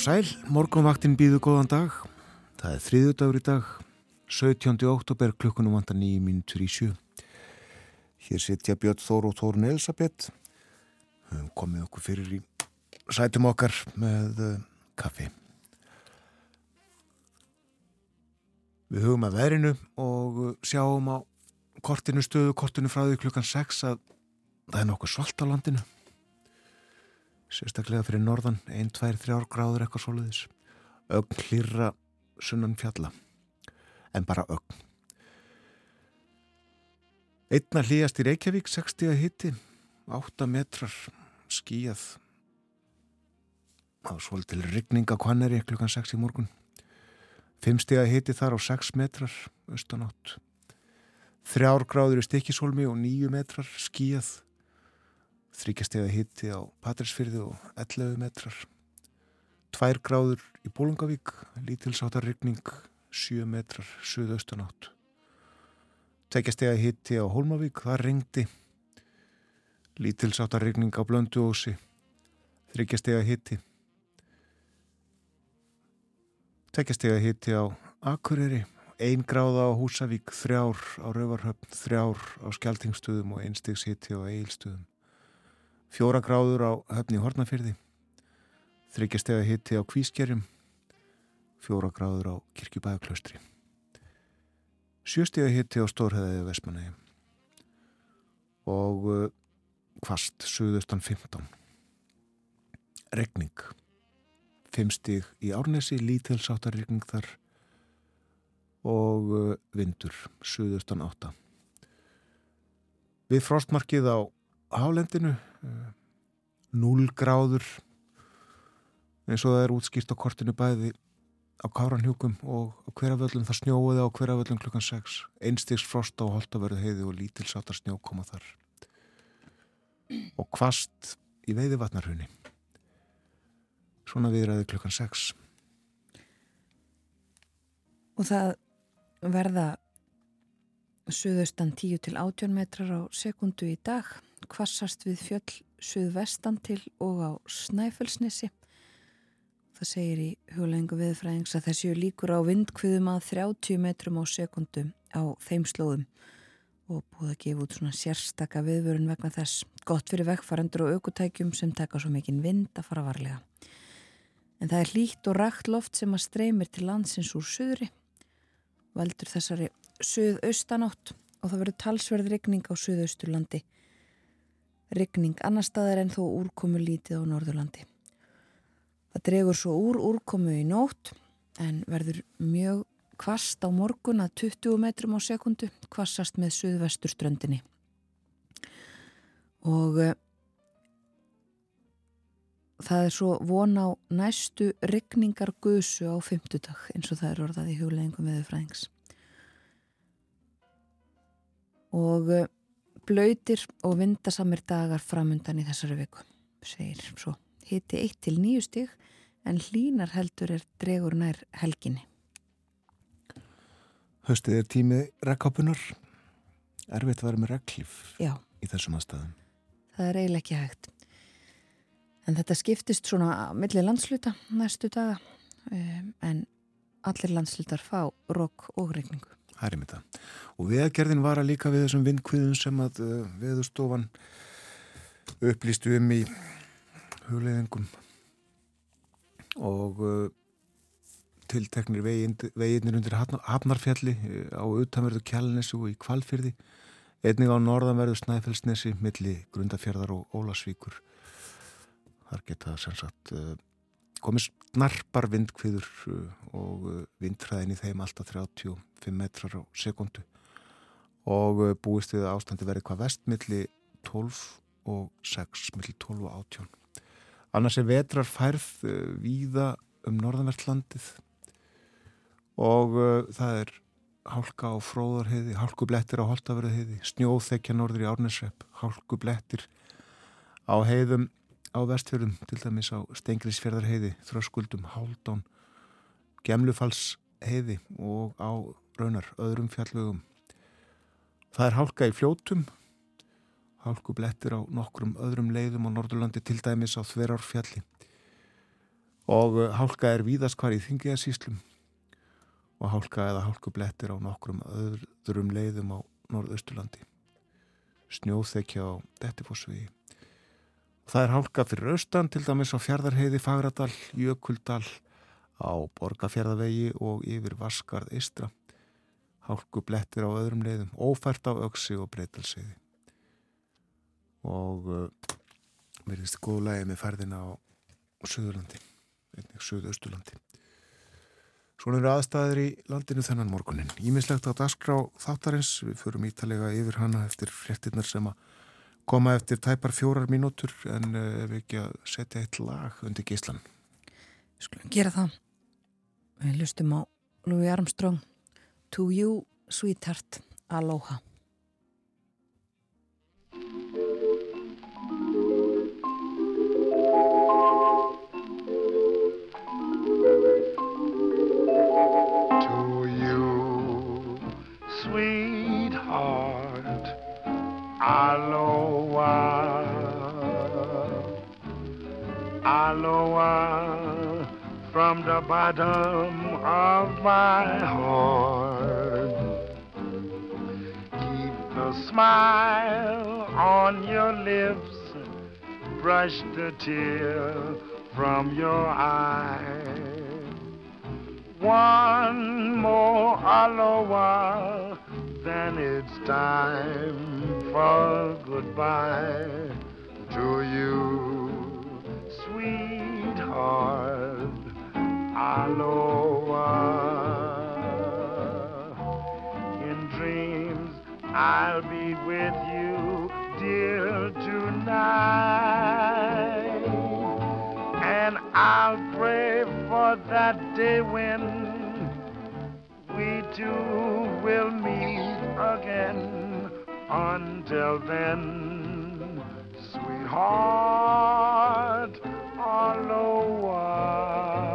og sæl, morgunvaktin býðu góðan dag. Það er þriðu dagur í dag, 17. oktober, klukkunum vantar nýjum mínutur í sjö. Hér sitja Björn Þór og Þórun Elisabeth. Við komum okkur fyrir í sætum okkar með uh, kaffi. Við hugum að verinu og uh, sjáum á kortinu stöðu, kortinu frá því klukkan 6 að það er nokkuð svalt á landinu sérstaklega fyrir norðan 1, 2, 3 gráður eitthvað soliðis ögn hlýra sunnan fjalla en bara ögn. Einna hlýjast í Reykjavík 60 að hitti 8 metrar skíjað það var svolítil rigninga kvanneri klukkan 6 í morgun. 5 stíða hitti þar á 6 metrar austanátt. 3 gráður í Stikisholmi og 9 metrar skíjað þryggjastega hitti á Patrísfyrði og 11 metrar. Tvær gráður í Bólungavík, lítilsáttarryggning, 7 metrar, suðaustanátt. Tveggjastega hitti á Hólmavík, það ringdi. Lítilsáttarryggning á Blönduósi, þryggjastega hitti. Tveggjastega hitti á Akureyri, ein gráða á Húsavík, þrjár á Rauvarhöfn, þrjár á Skeltingstöðum og einstegs hitti á Eilstöðum fjóra gráður á höfni Hortnafyrði, þryggjastega hitti á Kvískerjum, fjóra gráður á Kirkjubæðaklaustri, sjöstega hitti á Stórheðaði Vesmanegi og kvast suðustan 15. Regning, 5 stig í Árnesi, lítilsáttar regning þar og uh, vindur, suðustan 8. Við frostmarkið á hálendinu 0 gráður eins og það er útskýrt á kortinu bæði á Káranhjúkum og hverjaföllum það snjóiði á hverjaföllum klukkan 6 einstigs frost á Holtaverðu heiði og lítilsáttar snjó koma þar og kvast í veiðivatnarhunni svona viðræði klukkan 6 og það verða suðaustan 10 til 18 metrar á sekundu í dag kvassast við fjöll suðvestan til og á Snæfellsnesi. Það segir í huglengu viðfræðings að þessu líkur á vindkviðum að 30 metrum á sekundu á þeim slóðum og búið að gefa út svona sérstaka viðvörun vegna þess gott fyrir vekkfarandur og aukutækjum sem taka svo mikinn vind að fara varlega. En það er hlýtt og rægt loft sem að streymir til landsins úr söðri, veldur þessari söðaustanátt og það verður talsverð regning á söðausturlandi Ryggning annar staðar en þó úrkomu lítið á Norðurlandi. Það dregur svo úr úrkomu í nótt en verður mjög kvast á morgun að 20 metrum á sekundu kvassast með suðvestur ströndinni. Og uh, það er svo von á næstu ryggningar gusu á fymtudag eins og það er orðað í hugleggingum viður fræðings. Og uh, blöytir og vindasamir dagar framundan í þessari viku, segir svo. Hitti 1 til 9 stig en hlínar heldur er dregur nær helginni. Höstið er tími rekkápunar. Erfitt að vera með rekklif Já. í þessum aðstæðum. Það er eiginlega ekki hægt. En þetta skiptist svona millir landsluta næstu daga um, en allir landslutar fá rók og regningu. Það er einmitt það. Og viðgerðin var að líka við þessum vindkviðum sem að uh, viðustofan upplýstu um í hugleðingum og uh, tilteknir veginnir undir Hafnarfjalli uh, á utanverðu Kjálnesi og í Kvalfyrði einnig á norðanverðu Snæfellsnesi milli Grundafjörðar og Ólasvíkur þar geta sem sagt uh, komið snarpar vindkviður uh, og uh, vindræðin í þeim alltaf 35 metrar á sekundu og uh, búist við ástandi verið hvað vestmilli 12 og 6, milli 12 og 18. Annars er vetrar færð víða um norðanvertlandið og það er hálka á fróðarheiði, hálkublettir á holtaförðaheiði, snjóþekja norður í árnesrepp, hálkublettir á heiðum á vestfjörðum, til dæmis á Stengrisfjörðarheiði, Þröskuldum, Háldón, Gemlufalsheiði og á raunar öðrum fjallvögum. Það er hálka í fljótum, hálkublettir á nokkrum öðrum leiðum á Norðurlandi, til dæmis á Þverárfjalli og hálka er víðast hvar í þingiðasíslum og hálka eða hálkublettir á nokkrum öðrum leiðum á norðausturlandi. Snjóþekja á Dettifossvegi. Það er hálka fyrir austan, til dæmis á Fjardarheiði, Fagradal, Jökuldal, á Borgafjörðavegi og yfir Vaskarð Istra. Hálkublettir á öðrum leiðum, ófært á Öksi og Breitalseiði. Og uh, verðist góðlega með færðina á Suðurlandi, einnig Suðausturlandi. Svona eru aðstæðir í landinu þennan morgunin. Ímislegt á dasgrá þáttarins, við förum ítalega yfir hana eftir fréttinnar sem að koma eftir tæpar fjórar mínútur en uh, ef ekki að setja eitt lag undir gíslan. Við skulum gera það. Við lustum á Louis Armstrong To You, Sweetheart, Aloha. Aloha, Aloha, from the bottom of my heart. Keep the smile on your lips, brush the tear from your eye. One more aloha, then it's time for goodbye to you, sweetheart. Aloha. In dreams, I'll be with you, dear, tonight. And I'll pray for that day when we two will meet again until then, sweetheart, aloha. And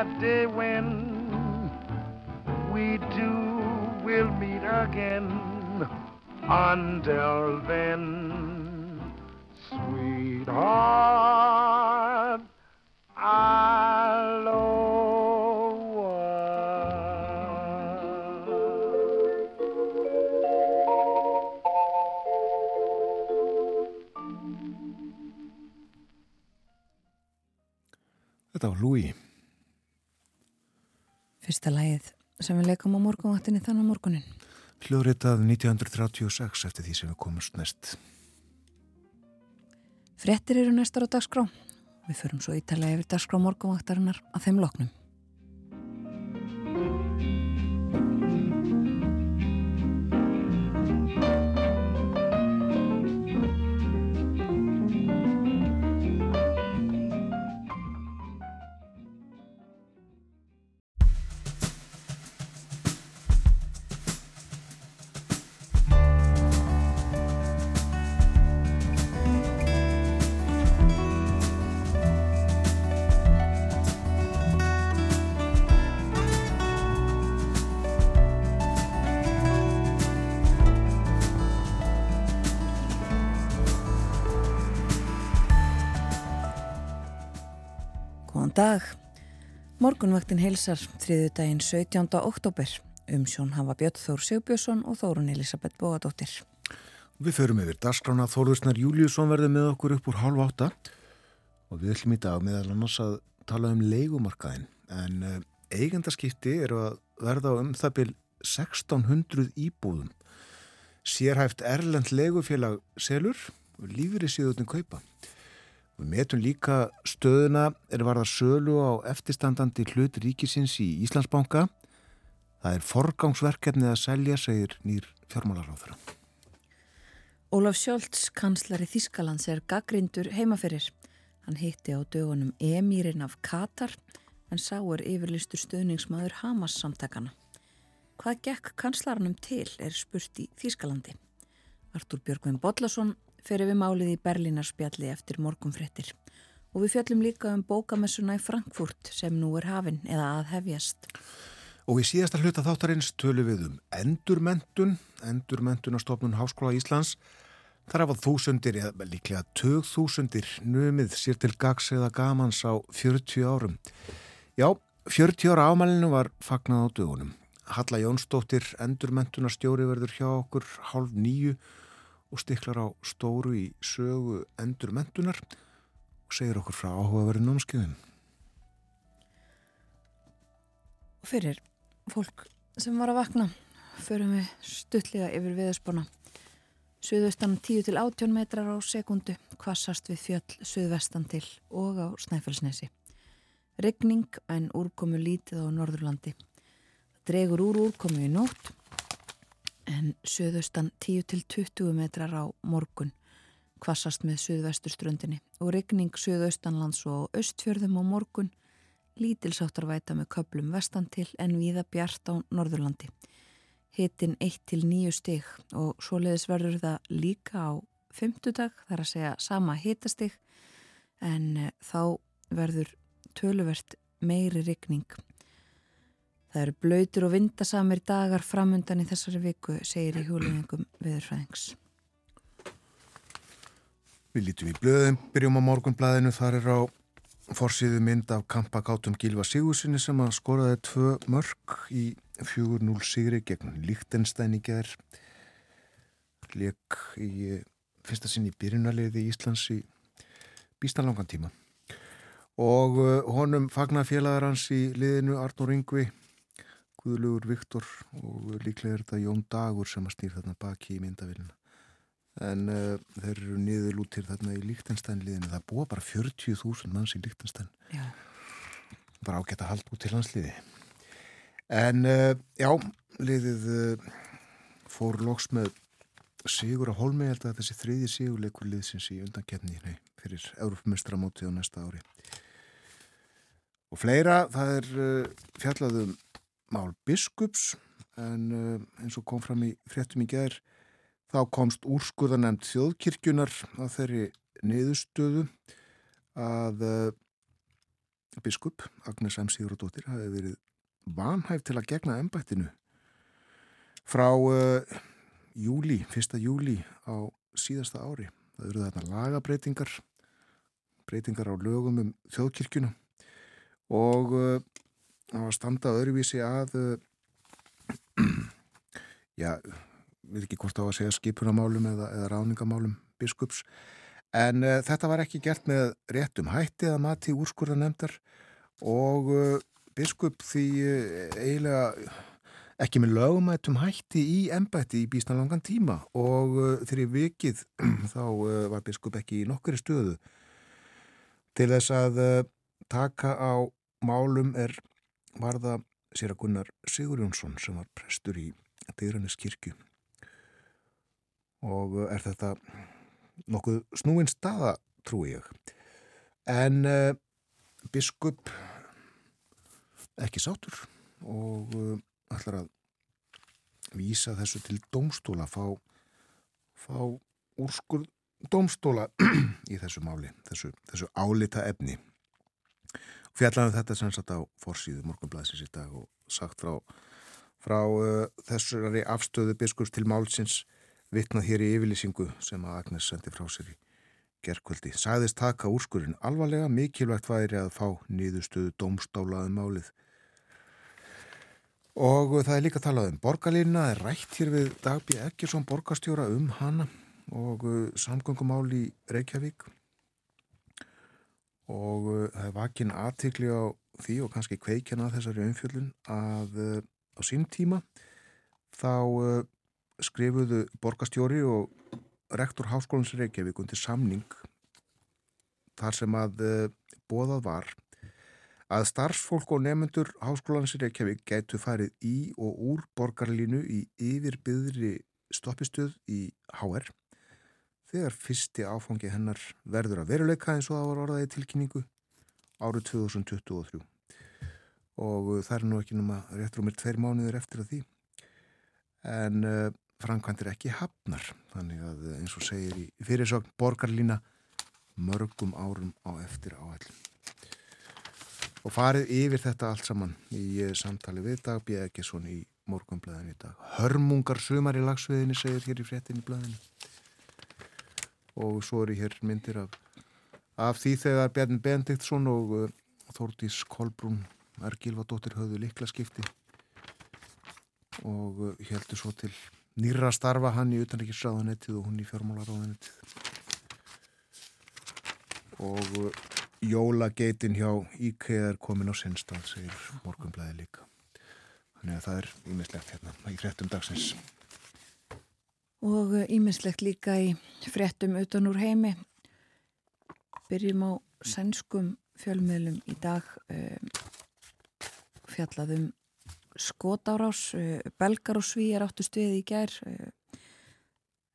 that day when we two will meet again. Until then, sweetheart, aloha. Þetta var Louis. Fyrsta lagið sem við leikum á morgunvaktinni þannig morgunin. Hljóðritað 1936 eftir því sem við komumst næst. Frettir eru næstar á dagskrá. Við förum svo ítalega yfir dagskrá morgunvaktarinnar að þeim loknum. Dag. Morgunvaktin heilsar þriðu daginn 17. oktober. Umsjón hafa Björn Þór Sigbjörnsson og Þórun Elisabeth Bóadóttir. Við förum yfir dagskrána Þórðursnar Júliusson verði með okkur upp úr hálf átta og við ætlum í dag meðal annars að tala um leikumarkaðin en uh, eigendaskipti eru að verða um það byrj 1600 íbúðum. Sérhæft Erlend legufélag selur og lífur í síðutni kaupa. Við metum líka stöðuna er varða sölu á eftirstandandi hlut ríkisins í Íslandsbanka. Það er forgangsverkefnið að selja, segir nýr fjármálaráþara. Ólaf Sjólds, kanslari Þískalands, er gaggrindur heimaferir. Hann hitti á dögunum emýrin af Katar en sá er yfirlistur stöðningsmaður Hamas samtakana. Hvað gekk kanslarnum til er spurt í Þískalandi. Artur Björgvin Bodlason fer við málið í Berlínarspjalli eftir morgunfrettir og við fjöllum líka um bókamessuna í Frankfurt sem nú er hafinn eða aðhefjast. Og í síðasta hluta þáttarins tölu við um endurmentun, endurmentunarstofnun Háskóla Íslands. Þar hafa þúsundir, eða líklega tög þúsundir numið sér til gags eða gamans á 40 árum. Já, 40 ára ámælinu var fagnað á dögunum. Halla Jónsdóttir, endurmentunarstjóri verður hjá okkur hálf nýju og stiklar á stóru í sögu endurmentunar og segir okkur frá áhugaverðin námskeiðin. Og fyrir fólk sem var að vakna förum við stuttlega yfir viðspona. Suðaustan 10 til 18 metrar á sekundu kvassast við fjöll suðvestan til og á Snæfellsnesi. Regning en úrkomu lítið á Norðurlandi. Það dregur úr úrkomu í nótt en suðaustan 10 til 20 metrar á morgun kvassast með suðvesturströndinni og regning suðaustanlands og austfjörðum á morgun lítilsáttarvæta með köplum vestan til en viða bjart á Norðurlandi. Hitin 1 til 9 stig og svoleiðis verður það líka á fymtudag, þar að segja sama hitastig en eh, þá verður töluvert meiri regning. Það eru blöytur og vindasamir dagar framundan í þessari viku, segir í hjúlingum viðurfræðings. Við lítum í blöðum, byrjum á morgunblæðinu, þar er á Forsýðu mynd af kampakátum Gilva Sigursinni sem að skoraði tvö mörg í 4-0 sigri gegn gerð. Leg í fyrsta sinn í byrjunarliði í Íslands í býstanlangan tíma. Og uh, honum fagnar félagar hans í liðinu Arnur Yngvi, Guðlugur Viktor og líklega er þetta Jón Dagur sem að stýr þarna baki í myndavillina en uh, þeir eru niðurlútir þarna í Líktenstænliðinu það búa bara 40.000 manns í Líktenstæn bara ágætt að halda út til hans liði en uh, já liðið uh, fór loks með Sigur á Holmi held að þessi þriði sigurleikur liðsins í undankefni fyrir Európmestramóti á næsta ári. Og fleira það er fjallaðum Mál Biskups en eins og kom fram í fréttum í gerð Þá komst úrskurðanemt þjóðkirkjunar að þeirri niðurstöðu að uh, biskup Agnes M. Sigurðardóttir hafi verið vanhæf til að gegna ennbættinu frá uh, júli, fyrsta júli á síðasta ári. Það eru þarna lagabreitingar, breytingar á lögum um þjóðkirkjuna og uh, það var standað öðruvísi að já, við ekki hvort á að segja skipunamálum eða, eða ráningamálum biskups en uh, þetta var ekki gert með réttum hætti að mati úrskurða nefndar og uh, biskup því uh, eiginlega ekki með lögumættum hætti í ennbætti í bísnalangan tíma og þegar vikið þá var biskup ekki í nokkuri stöðu til þess að taka á málum er varða sér að Gunnar Sigur Jónsson sem var prestur í Dýranis kirkju og er þetta nokkuð snúin staða trúi ég? En uh, biskup ekki sátur og uh, ætlar að vísa þessu til domstóla fá, fá úrskur domstóla í þessu máli þessu, þessu álita efni fjallanum þetta sem satt á forsýðu morgunblæsins í dag og sagt frá, frá uh, þessari afstöðu biskups til málsins vittnað hér í yfirlýsingu sem að Agnes sendi frá sér í, gerkvöldi. Sæðist taka úrskurinn alvarlega, mikilvægt væri að fá nýðustuðu domstálaðum málið. Og það er líka talað um borgarlínuna, það er rætt hér við Dagbí Ekkersson borgarstjóra um hana og uh, samgöngumál í Reykjavík. Og uh, það er vakin aðtikli á því og kannski kveikjana þessari umfjöldun að uh, á sín tíma þá skrifuðu borgarstjóri og rektor Háskólans Reykjavík undir samning þar sem að bóðað var að starfsfólk og nefnendur Háskólans Reykjavík gætu farið í og úr borgarlínu í yfirbyðri stoppistuð í HR þegar fyrsti áfangi hennar verður að veruleika eins og það var orðaði tilkynningu árið 2023 og uh, það er nú ekki náma réttur um mér tveir mánuður eftir að því. En uh, framkvæmdir ekki hafnar. Þannig að eins og segir í fyrirsögn borgarlína mörgum árum á eftir áhællum og farið yfir þetta allt saman í eh, samtali við dag svona í morgumblæðin í dag. Hörmungar sumar í lagsviðinni segir hér í fréttin í blæðinu og svo eru hér myndir af, af því þegar Bjarni Bendiktsson og uh, Þórdís Kolbrún Ergilvadóttir höfðu likla skipti og uh, heldur svo til nýra starfa hann í utanrikkisráðanettið og hún í fjármálaráðanettið og uh, jólageitin hjá IKEA er komin á sinnstað, segir morgunblæði líka. Þannig að það er ímislegt hérna í frettum dagsins og ímislegt uh, líka í frettum utan úr heimi byrjum á sænskum fjölmiðlum í dag um, fjallaðum skotárás, eh, belgar og svíjar áttu stuði í gær eh,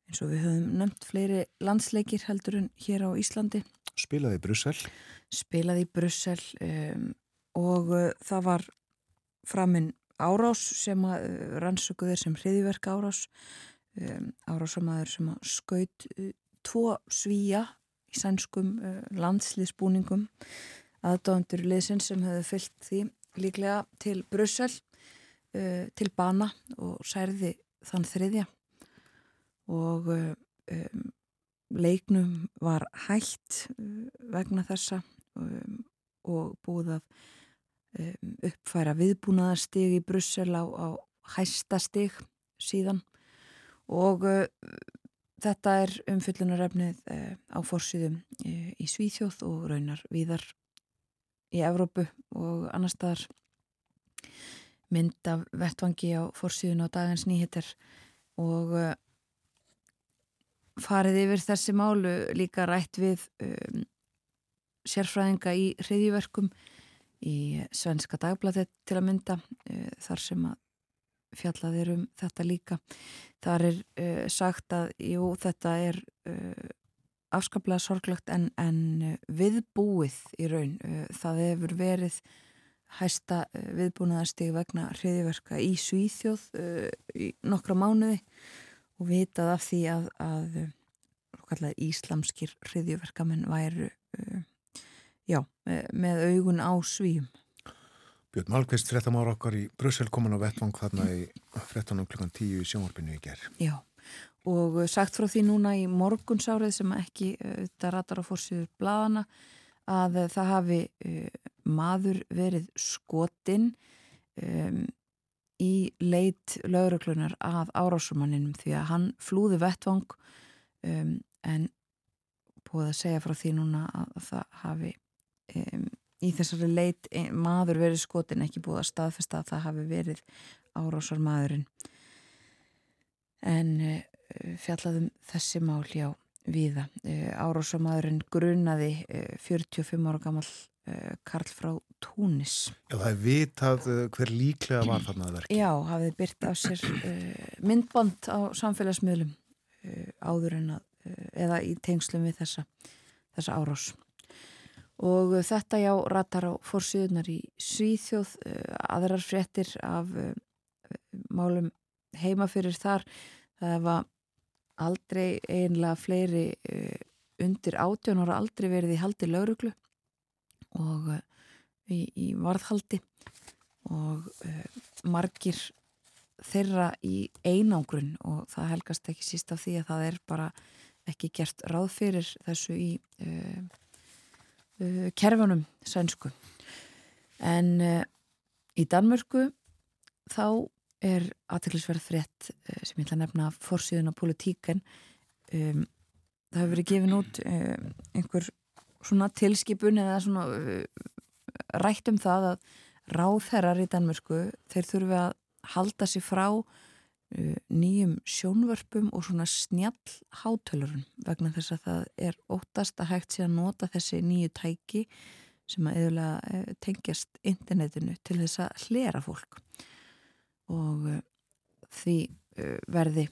eins og við höfum nefnt fleiri landsleikir heldur en hér á Íslandi. Spilaði í Brussel. Spilaði í Brussel um, og uh, það var framinn árás sem að uh, rannsökuðir sem hriðiverk árás um, árásamæður sem skaut uh, tvo svíja í sænskum landsliðsbúningum. Aðdóðandur liðsinn sem hefði fyllt því líklega til Brussel uh, til bana og særði þann þriðja. Og um, leiknum var hægt uh, vegna þessa um, og búið að um, uppfæra viðbúnaðarstig í Brussel á, á hæsta stig síðan og uh, þetta er umfyllunarefnið uh, á fórsýðum uh, í Svíþjóð og raunar víðar í Evrópu og annar staðar. Mynd af vettvangi á fórsíðun á dagins nýhittir og farið yfir þessi málu líka rætt við um, sérfræðinga í hriðjverkum í Svenska Dagbladet til að mynda uh, þar sem að fjallaðir um þetta líka þar er uh, sagt að jú þetta er afskaplega sorglegt en, en viðbúið í raun það hefur verið hæsta eh, viðbúnaðarstig vegna hriðiverka í Svíþjóð uh, í nokkra mánuði og vitað af því að, að uh, íslamskir hriðiverkamenn væru uh, já, með augun á svíum. Björn Malkvist, frettamár okkar í Brussel komin á vettvang þarna í frettanum klukkan tíu í sjónvarpinu í gerð. Já, og sagt frá því núna í morgunsárið sem ekki þetta ratar á fórsýður bladana að það hafi maður verið skotinn um, í leit lauruglunar að árásumanninum því að hann flúði vettvang um, en búið að segja frá því núna að það hafi um, í þessari leit maður verið skotinn ekki búið að staðfesta að það hafi verið árásar maðurinn en uh, fjallaðum þessi mál hjá viða uh, árásar maðurinn grunaði uh, 45 ára gammal Karl frá Túnis. Já, það er vitað hver líklega var þarna að verki. Já, hafið byrt af sér myndband á samfélagsmiðlum áður en að eða í tengslum við þessa þessa árás og þetta já ratar á fórsíðunar í Svíþjóð aðrar fréttir af málum heima fyrir þar. Það var aldrei einlega fleiri undir átjónara aldrei verið í haldi lauruglu og í, í varðhaldi. Og margir þeirra í einangrun og það helgast ekki síst af því að það er bara ekki gert ráð fyrir þessu í uh, kerfunum sænsku. En uh, í Danmörku þá er aðtillisverð frétt uh, sem ég ætla að nefna fórsíðun á politíken. Um, það hefur verið gefin út einhver svona tilskipun eða svona rætt um það að ráðherrar í Danmörku þeir þurfi að halda sér frá nýjum sjónvörpum og svona snjall hátölurun vegna þess að það er óttast að hægt sér að nota þessi nýju tæki sem að eðulega uh, tengjast internetinu til þess að hlera fólk og uh, því uh, verði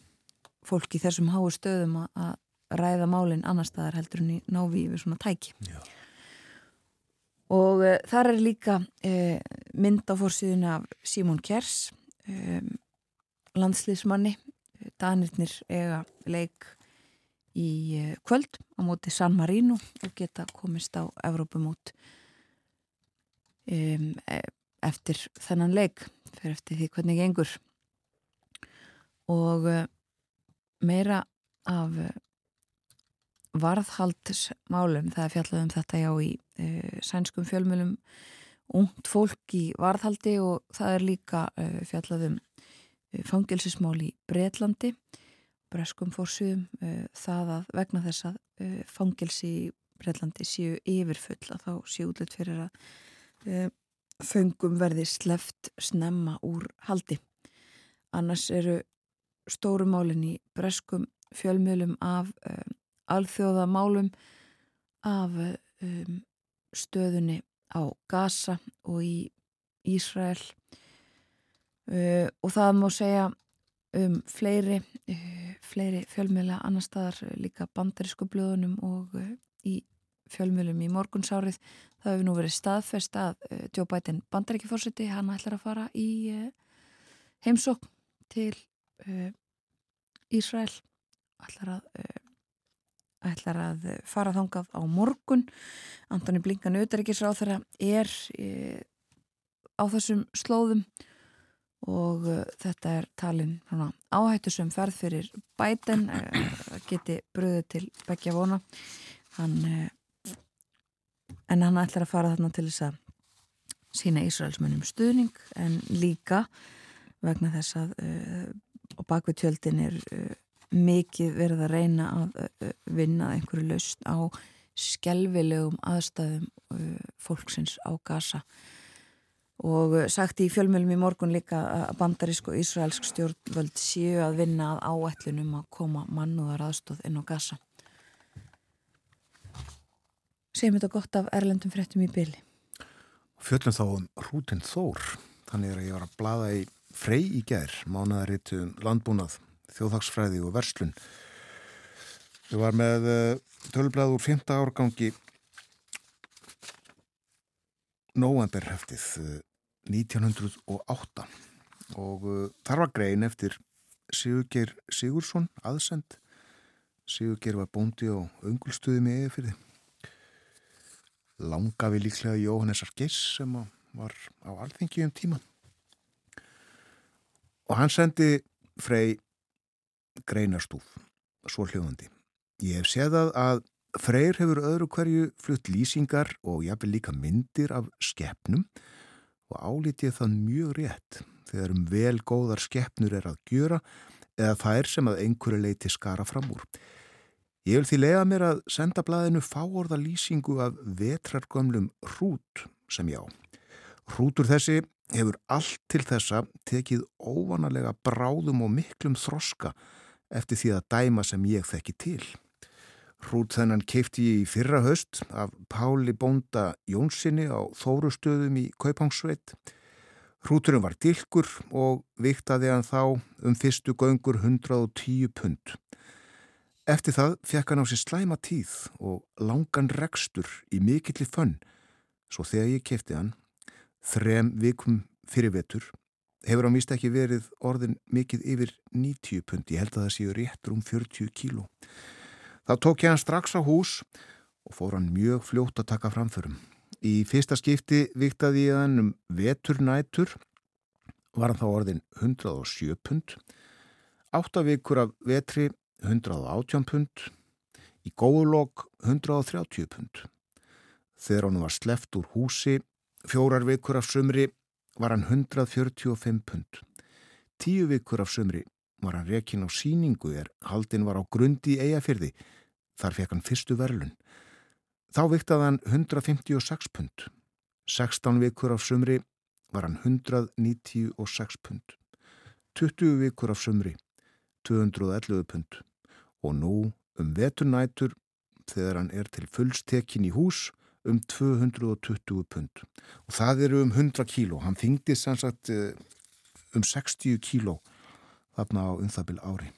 fólk í þessum háu stöðum að ræða málinn annar staðar heldur en í návi við svona tæki Já. og uh, þar er líka uh, mynd á fórsíðun af Simon Kjers um, landslýsmanni Danirnir eiga leik í uh, kvöld á móti San Marino og geta komist á Evrópumót um, eftir þennan leik fyrir eftir því hvernig gengur. Og uh, meira af uh, varðhaldsmálum, það er fjallað um þetta já í uh, sænskum fjölmjölum ungt fólk í varðhaldi og það er líka uh, fjallað um fangilsismál í Breitlandi breskum fórsuðum það að vegna þess að fangilsi í Breitlandi séu yfirfull að þá séu útlut fyrir að föngum verði sleft snemma úr haldi. Annars eru stórumálinn í breskum fjölmjölum af um, alþjóðamálum af um, stöðunni á Gaza og í Ísrael uh, og það má segja um fleiri, uh, fleiri fjölmjöla annar staðar líka bandarísku blöðunum og uh, í fjölmjölum í morgunsárið. Það hefur nú verið staðfest að Joe Biden bandaríkifórsiti hann ætlar að fara í heimsókn til Ísrael. Ætlar að ætlar að fara þangað á morgun. Antoni Blinkan auðaríkisráð þeirra er á þessum slóðum og e, þetta er talin áhættu sem ferð fyrir bæten e, geti bröðið til begja vona. Hann, en hann ætlar að fara þarna til þess að sína Ísraelsmönnum stuðning en líka vegna þess að og bakvið tjöldin er mikið verið að reyna að vinna einhverju laust á skelvilegum aðstæðum fólksins á Gaza og sagt í fjölmjölum í morgun líka að bandarísk og ísraelsk stjórnvöld séu að vinna að áætlunum að koma mannúðar aðstóð inn á Gaza Segjum þetta gott af erlendum fréttum í byli Fjöllum þá um Rútin Þór þannig að ég var að blada í frey í gerð mánaðaritt um landbúnað þjóðhagsfræði og verslun. Ég var með tölblaður 5. árgangi nóanberheftið 1908 og þar var grein eftir Sigurgeir Sigursson aðsend. Sigurgeir var bóndi á öngulstuði með eða fyrir langa við líklega Jóhannesar Geiss sem var á alþengi um tíma og hann sendi Frey greinarstúf, svo hljóðandi. Ég hef séðað að Freyr hefur öðru hverju flutt lýsingar og jáfnvel líka myndir af skeppnum og álítið þann mjög rétt þegar um vel góðar skeppnur er að gjöra eða þær sem að einhverju leiti skara fram úr. Ég vil því lega mér að senda blaðinu fáorða lýsingu af vetrargömlum hrút sem já. Hrútur þessi hefur allt til þessa tekið óvanalega bráðum og miklum þroska eftir því að dæma sem ég þekki til. Hrút þennan keipti ég í fyrra höst af Páli Bónda Jónssoni á Þórustöðum í Kaupangsveit. Hrúturinn var dilkur og viktaði hann þá um fyrstu göngur 110 pund. Eftir það fekk hann á sér slæma tíð og langan rekstur í mikilli fönn, svo þegar ég keipti hann, þrem vikum fyrir vetur, hefur hann vist ekki verið orðin mikið yfir 90 pund, ég held að það séu réttur um 40 kíló. Þá tók ég hann strax á hús og fór hann mjög fljótt að taka framförum. Í fyrsta skipti viktaði ég hann um veturnætur, var hann þá orðin 107 pund, áttavíkur af vetri 118 pund, Í góðlokk 130 pund. Þegar hann var sleft úr húsi, fjórar vikur af sömri, var hann 145 pund. Tíu vikur af sömri var hann rekin á síningu er haldin var á grundi í eigafyrði. Þar fekk hann fyrstu verlun. Þá viktað hann 156 pund. 16 vikur af sömri var hann 196 pund. 20 vikur af sömri 211 pund. Og nú um veturnætur þegar hann er til fullstekkin í hús um 220 pund og það eru um 100 kíló hann þingdi sannsagt eh, um 60 kíló þarna á umþabil ári.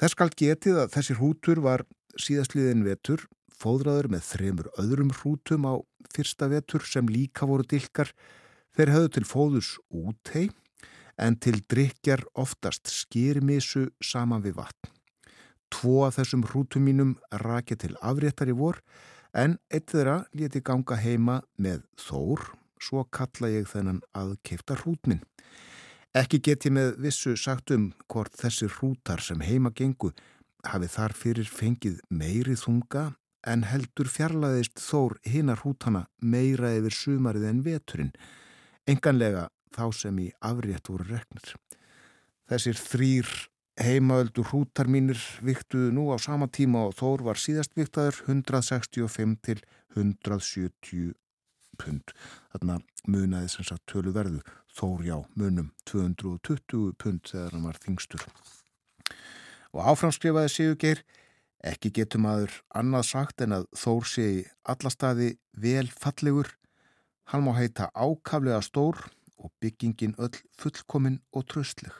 Þess skal getið að þessir hútur var síðastliðin vetur fóðraður með þremur öðrum hrútum á fyrsta vetur sem líka voru dilkar. Þeir höfðu til fóðus úthei en til drikjar oftast skýrmisu saman við vatn. Tvo af þessum hrútum mínum rakið til afréttar í vor en eitt þeirra leti ganga heima með þór, svo kalla ég þennan aðkeifta hrútminn. Ekki get ég með vissu sagt um hvort þessi hrútar sem heima gengu hafi þar fyrir fengið meiri þunga en heldur fjarlæðist þór hinnar hrútana meira yfir sumarið en veturinn, enganlega þá sem í afrétt voru reknir. Þessir þrýr Heimaöldu hrútar mínir viktuðu nú á sama tíma og Þór var síðast viktaður 165 til 170 pund. Þarna munaði sem sagt tölu verðu. Þór já, munum 220 pund þegar hann var þingstur. Og áframskrifaði Sigurgeir, ekki getur maður annað sagt en að Þór sé í alla staði vel fallegur. Hann má heita ákaflega stór og byggingin öll fullkomin og tröstleg.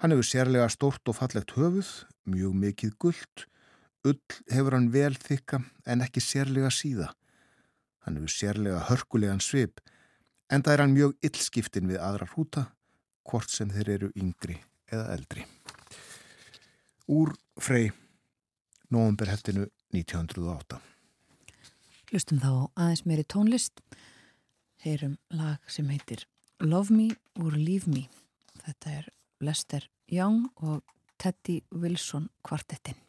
Hann hefur sérlega stort og fallegt höfuð, mjög mikið gullt, ull hefur hann vel þykka en ekki sérlega síða. Hann hefur sérlega hörkulegan svip, en það er hann mjög illskiptin við aðra hrúta, hvort sem þeir eru yngri eða eldri. Úr frey, nógumberheftinu 1908. Hlustum þá aðeins meiri tónlist. Heyrum lag sem heitir Love Me or Leave Me. Þetta er Lester Young og Teddy Wilson kvartettin.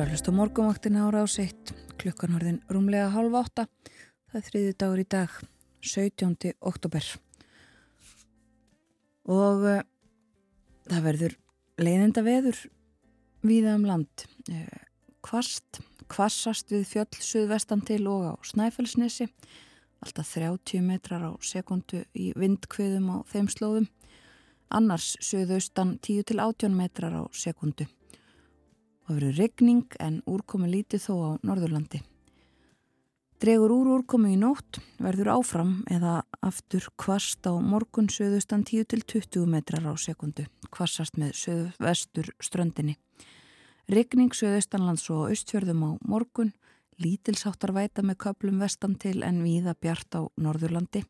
Eru að hlusta morgumvaktina ára á sitt klukkan horðin rúmlega halv átta. Það er þriði dagur í dag, 17. oktober. Og uh, það verður leiðinda veður víða um land. Uh, kvast, kvassast við fjöll suðvestan til og á Snæfellsnesi. Alltaf 30 metrar á sekundu í vindkviðum á þeim slóðum. Annars suðaustan 10 til 18 metrar á sekundu. Það verður regning en úrkomi lítið þó á Norðurlandi. Dregur úr úrkomi í nótt, verður áfram eða aftur kvast á morgun söðustan 10-20 metrar á sekundu, kvassast með söðvestur ströndinni. Regning söðustanlands og austfjörðum á morgun, lítilsáttar væta með köplum vestan til en víða bjart á Norðurlandi.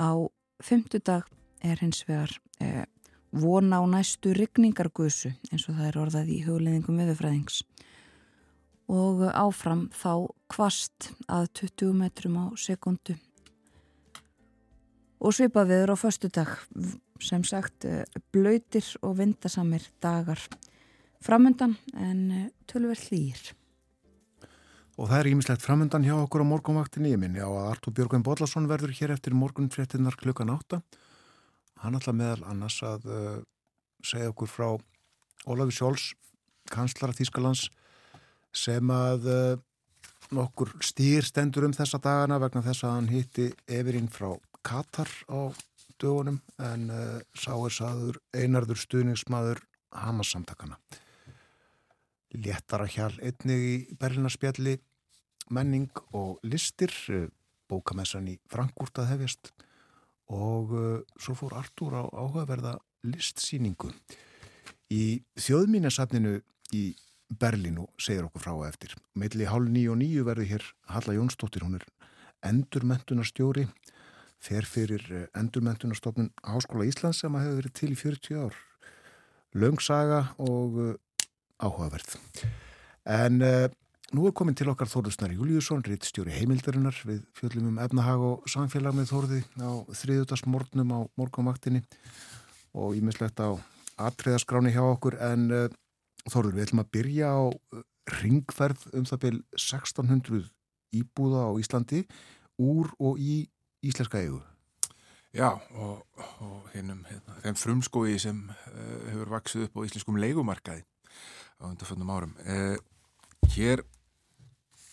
Á fymtudag er hins vegar eh, vona á næstu rigningargusu eins og það er orðað í hugleðingum viðfræðings og áfram þá kvast að 20 metrum á sekundu. Og svipa viður á förstu dag sem sagt eh, blöytir og vindasamir dagar. Framöndan en eh, tölverð hlýr Og það er ímislegt framöndan hjá okkur á morgunvaktinni. Ég minni á að Artur Björgvein Bodlason verður hér eftir morgunfréttinnar klukkan átta hann ætla meðal annars að uh, segja okkur frá Ólafi Sjóls, kanslara Þýskalands sem að uh, nokkur stýr stendur um þessa dagana vegna þess að hann hitti Everín frá Katar á dögunum en uh, sá er saður einarður stuðningsmaður Hamassamtakana. Léttara hjál einnig í Berlinarspjalli menning og listir bókamessan í Frankúrt að hefjast og uh, svo fór Artúr á áhugaverða listsýningu í þjóðmínasafninu í Berlínu segir okkur frá eftir. Meðli hálf nýju og nýju verður hér Halla Jónsdóttir, hún er endurmentunarstjóri, fer fyrir uh, endurmentunarstofnun Háskóla Íslands sem að hefur verið til í 40 ár. Löngsaga og uh, áhugaverð. En uh, Nú er komin til okkar Þórðusnar Júliusson, rittstjóri heimildarinnar við fjöldum um efnahag og samfélag með Þórði á þriðutarsmórnum á morgunvaktinni og ímislegt á atriðaskráni hjá okkur en uh, Þórður, við ætlum að byrja á uh, ringferð um það byrj 1600 íbúða á Íslandi úr og í íslenska eigu. Já, og, og hennum, hérna, þeim frumskói sem uh, hefur vaksið upp á íslenskum leikumarkaði á undarföndum árum. Hér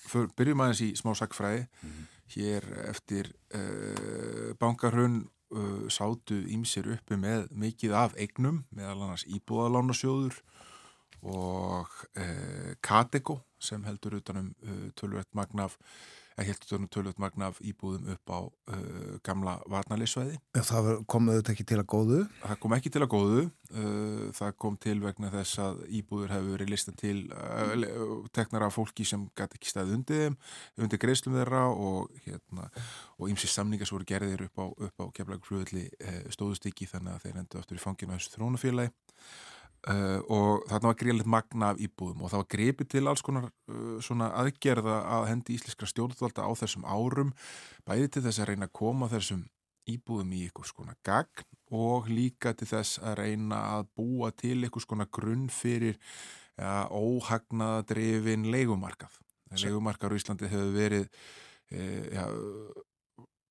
För, byrjum aðeins í smá sakfræði mm -hmm. hér eftir uh, bankarhraun uh, sátu ímsir uppi með mikið af eignum meðal annars íbúðalánasjóður og uh, Kateko sem heldur utanum tölvöld magnaf heldur tölvöld magnaf íbúðum upp á uh, gamla varnalísvæði. Það kom auðvitað ekki til að góðu? Það kom ekki til að góðu. Uh, það kom til vegna þess að íbúður hefur verið lista til uh, teknar af fólki sem gæti ekki staðið undir þeim, undir greiðslum þeirra og hérna, og ymsið samningar sem voru gerðir upp á, á keflagur fljóðli stóðustykki þannig að þeir endur aftur í fanginu á þessu þrónafélagi. Uh, og þarna var greiðilegt magna af íbúðum og það var greipið til alls konar uh, aðgerða að hendi íslenskra stjórnvalda á þessum árum bæði til þess að reyna að koma þessum íbúðum í eitthvað svona gagn og líka til þess að reyna að búa til eitthvað svona grunn fyrir ja, óhagnaðadrefin leikumarkað. Leikumarkað á Íslandi hefur verið eh, ja,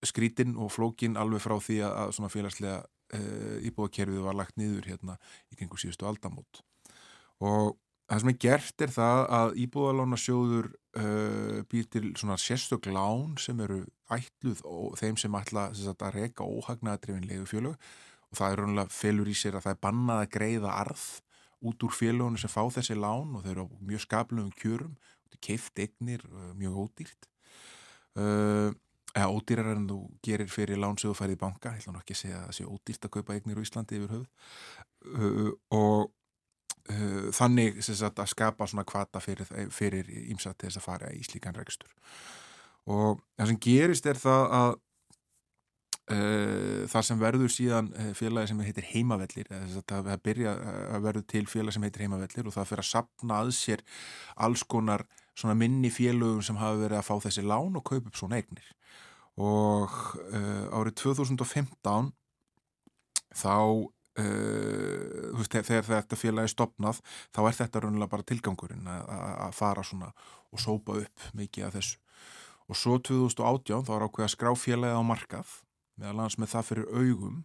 skrítinn og flókinn alveg frá því að svona félagslega uh, íbúðakerfið var lagt niður hérna í gengur síðustu aldamót. Og það sem er gert er það að íbúðalána sjóður uh, býr til svona sérstök lán sem eru ætluð og þeim sem ætla sem sagt, að reyka óhagnaðatrifin legufjölug og það er raunlega felur í sér að það er bannað að greiða arð út úr félagunum sem fá þessi lán og þau eru á mjög skaplegum kjörum. Keift eignir, uh, mjög ódýrt. Uh, eða ódýrar en þú gerir fyrir lán sem þú færið í banka, ég ætla nú ekki að segja að það sé ódýrt að kaupa eignir í Íslandi yfir höfð uh, og þannig sagt, að skapa svona kvata fyrir, ímsa til þess að fara í slíkan rekstur. Og það sem gerist er það að uh, það sem verður síðan félagi sem heitir heimavellir það byrja að verður til félagi sem heitir heimavellir og það fyrir að sapna að sér alls konar minni félögum sem hafa verið að fá þessi lán og kaupa upp svona eignir og uh, árið 2015 þá Uh, veist, þegar þetta félagi stopnað þá er þetta raunilega bara tilgangurinn að fara svona og sópa upp mikið af þessu. Og svo 2018 þá er ákveð að skrá félagi á markað meðal annars með það fyrir augum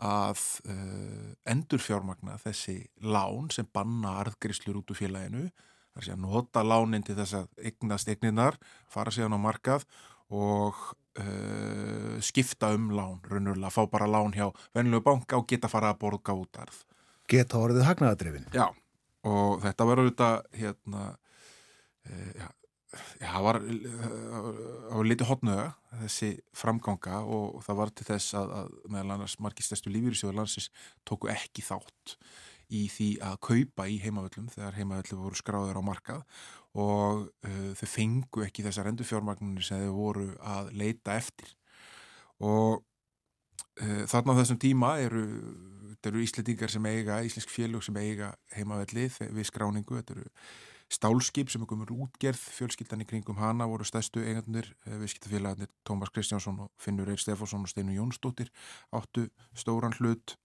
að uh, endur fjármagna þessi lán sem banna arðgrislur út úr félaginu þar sé að nota lánin til þess að eignast eigninar, fara síðan á markað og uh, skipta um lán, raunverulega fá bara lán hjá venlegu banka og geta fara að borga út arð. Geta orðið hagnaðadrifin. Já, og þetta var auðvitað hérna uh, já, það var, var litið hotnöga þessi framganga og það var til þess að, að meðal annars margistæstu lífyrirsjóður landsins tóku ekki þátt í því að kaupa í heimavöllum þegar heimavöllum voru skráður á markað og uh, þau fengu ekki þessar endurfjármagnunir sem þau voru að leita eftir. Og uh, þarna á þessum tíma eru, eru íslendingar sem eiga, íslensk félög sem eiga heimavelli við skráningu, þetta eru stálskip sem er komur útgerð, fjölskyldan í kringum hana voru stæstu eigandir uh, viðskiptafélagarnir Tómas Kristjánsson og Finnur Eir Stefánsson og Steinu Jónsdóttir áttu stóran hlut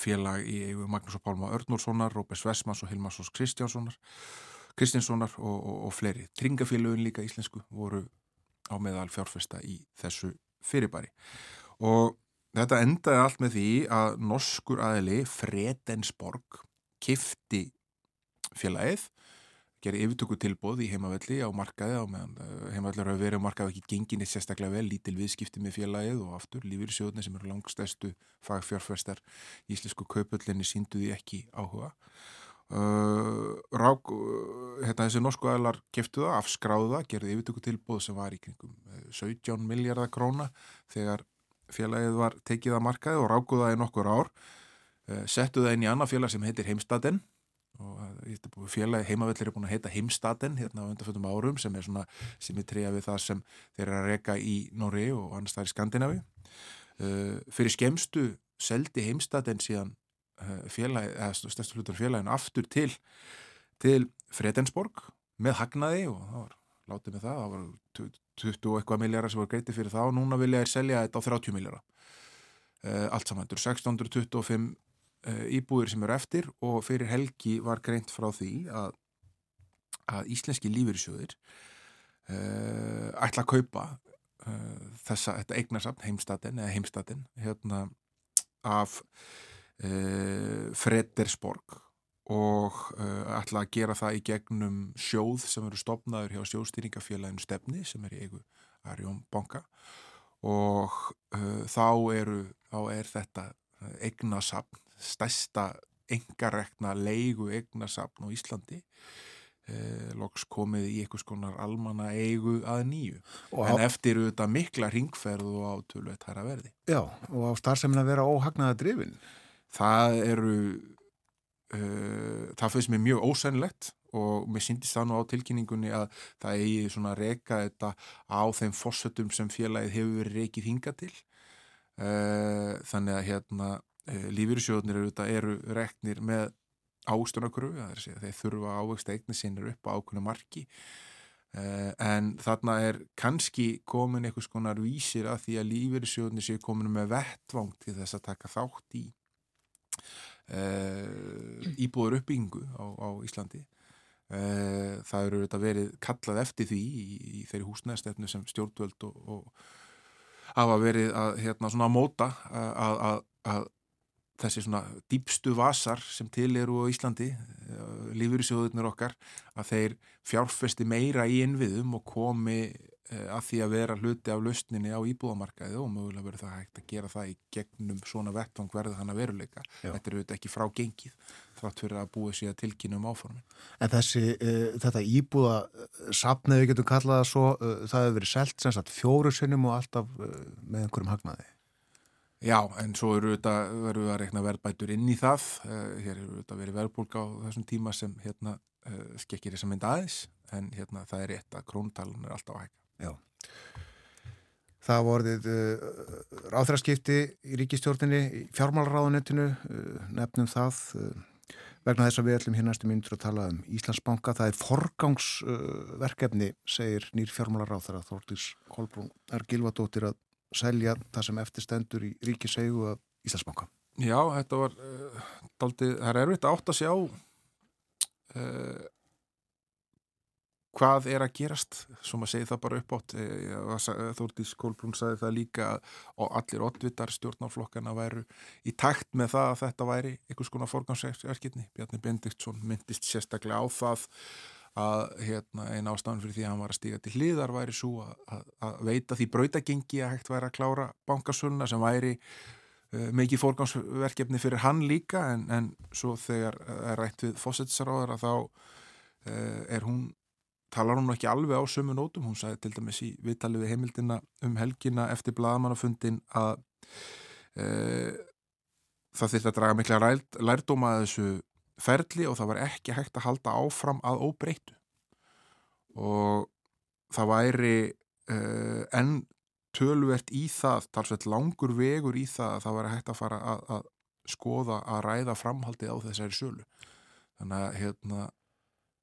félag í Magnús og Pálma Örnúrssonar, Róbers Vesmans og Hilmarsons Kristjánssonar Kristinssonar og, og, og fleiri. Tringafélagin líka íslensku voru á meðal fjárfesta í þessu fyrirbæri og þetta endaði allt með því að norskur aðili Fredensborg kifti félagið gerir yfirtöku tilbóð í heimavelli á markaði á meðan uh, heimavellar hafa verið á markaði ekki gengin eitt sérstaklega vel, lítil viðskipti með félagið og aftur lífyrsjóðni sem eru langstæstu fagfjárfæstar Íslensku kaupöllinni sínduði ekki áhuga. Uh, Rák uh, hérna þessi norsku aðlar keftu það, afskráðu það, gerði yfirtöku tilbóð sem var í kringum 17 uh, miljardar króna þegar félagið var tekið að markaði og rákuð það í nokkur ár. Uh, settu það inn í annað félag sem heitir Heimstaden og félagi heimavellir er búin að heita Heimstaden hérna á undanfjöndum árum sem er svona symmetriða við það sem þeir eru að reyka í Nóri og annars það er Skandinavi uh, fyrir skemstu seldi Heimstaden síðan uh, félagi, eða stærstu hlutur félaginu aftur til, til Fredensborg með hagnaði og það var látið með það, það var 20 og eitthvað miljardar sem voru greiti fyrir það og núna vilja þeir selja þetta á 30 miljardar uh, allt saman, 1625 uh, íbúðir sem eru eftir og fyrir helgi var greint frá því að, að íslenski lífyrirsjóðir uh, ætla að kaupa uh, þessa, þetta eignarsafn heimstatin eða heimstatin hérna af Fredersborg og ætla að gera það í gegnum sjóð sem eru stopnaður hjá sjóstýringafélaginu stefni sem er í eigu Arjón Bonga og þá eru þá er þetta eignasafn stærsta engarekna leigu eignasafn á Íslandi eh, loks komið í einhvers konar almanna eigu að nýju. Og en á... eftir auðvitað mikla ringferð og átölu þetta er að verði. Já, og á starfseminn að vera óhagnaða drifin Það eru uh, það finnst mér mjög ósennlegt og mér syndist það nú á tilkynningunni að það eigi svona reyka þetta á þeim fósötum sem félagið hefur verið reykið hinga til. Uh, þannig að hérna Eh, lífyrirsjóðnir eru, eru reknir með ástunarkuru þeir þurfa ávegst eignir sinir upp á ákveðinu marki. Uh, en þarna er kannski komin einhvers konar vísir að því að lífyrirsjóðnir séu komin með vettvang til þess að taka þátt í uh, íbúður uppbyggingu á, á Íslandi. Það eru verið kallað eftir því í, í þeirri húsnæðstefnu sem stjórnvöld og, og hafa verið að hérna, móta að, að, að þessi svona dýpstu vasar sem til eru á Íslandi lífur í sjóðunir okkar að þeir fjárfesti meira í innviðum og komi að því að vera hluti af lausninni á íbúðamarkaði og mögulega verður það hægt að gera það í gegnum svona vettvang verður þannig að veruleika. Já. þetta eru ekki frá gengið þátt fyrir að búið sér tilkynum áformin. En þessi, uh, þetta íbúða sapnið við getum kallað það svo uh, það hefur verið selt sem sagt fjóru sinnum og alltaf uh, með einhverjum hagnaði Já, en svo eru þetta verður við að rekna verðbætur inn í það hér eru þetta verið verðbólka á þessum tíma sem hérna skekkir þess að mynda aðeins en hérna það er rétt að króntalun er alltaf að hægja Já. Það vorðið uh, ráþraskipti í ríkistjórninni, í fjármálraðanettinu, uh, nefnum það uh, vegna þess að við ætlum hér næstu myndur að tala um Íslandsbanka. Það er forgangsverkefni, segir nýr fjármálaráþara Þórtís Kolbrún Ergilvadóttir að selja það sem eftirstendur í ríkisegu af Íslandsbanka. Já, þetta var daldið, það er erfitt að sjá hvað er að gerast svo maður segi það bara upp átt eh, Þórdís Kolbrún sagði það líka og allir oddvitar stjórnáflokkana væru í takt með það að þetta væri einhvers konar forgansverkefni Bjarni Bendiktsson myndist sérstaklega á það að hérna, eina ástafan fyrir því að hann var að stíga til hliðar væri svo að, að, að veita því brautagengi að hægt væri að klára bankasöluna sem væri uh, mikið forgansverkefni fyrir hann líka en, en svo þegar er rætt við fósetssaráðar að þá uh, er hún talar hún ekki alveg á sömu nótum, hún sagði til dæmis í viðtalið við heimildina um helgina eftir bladamannafundin að e, það þurfti að draga mikla lærdóma að þessu ferli og það var ekki hægt að halda áfram að óbreytu og það væri e, enn tölvert í það, talsveit langur vegur í það að það væri hægt að fara að, að skoða að ræða framhaldið á þessari sölu. Þannig að hérna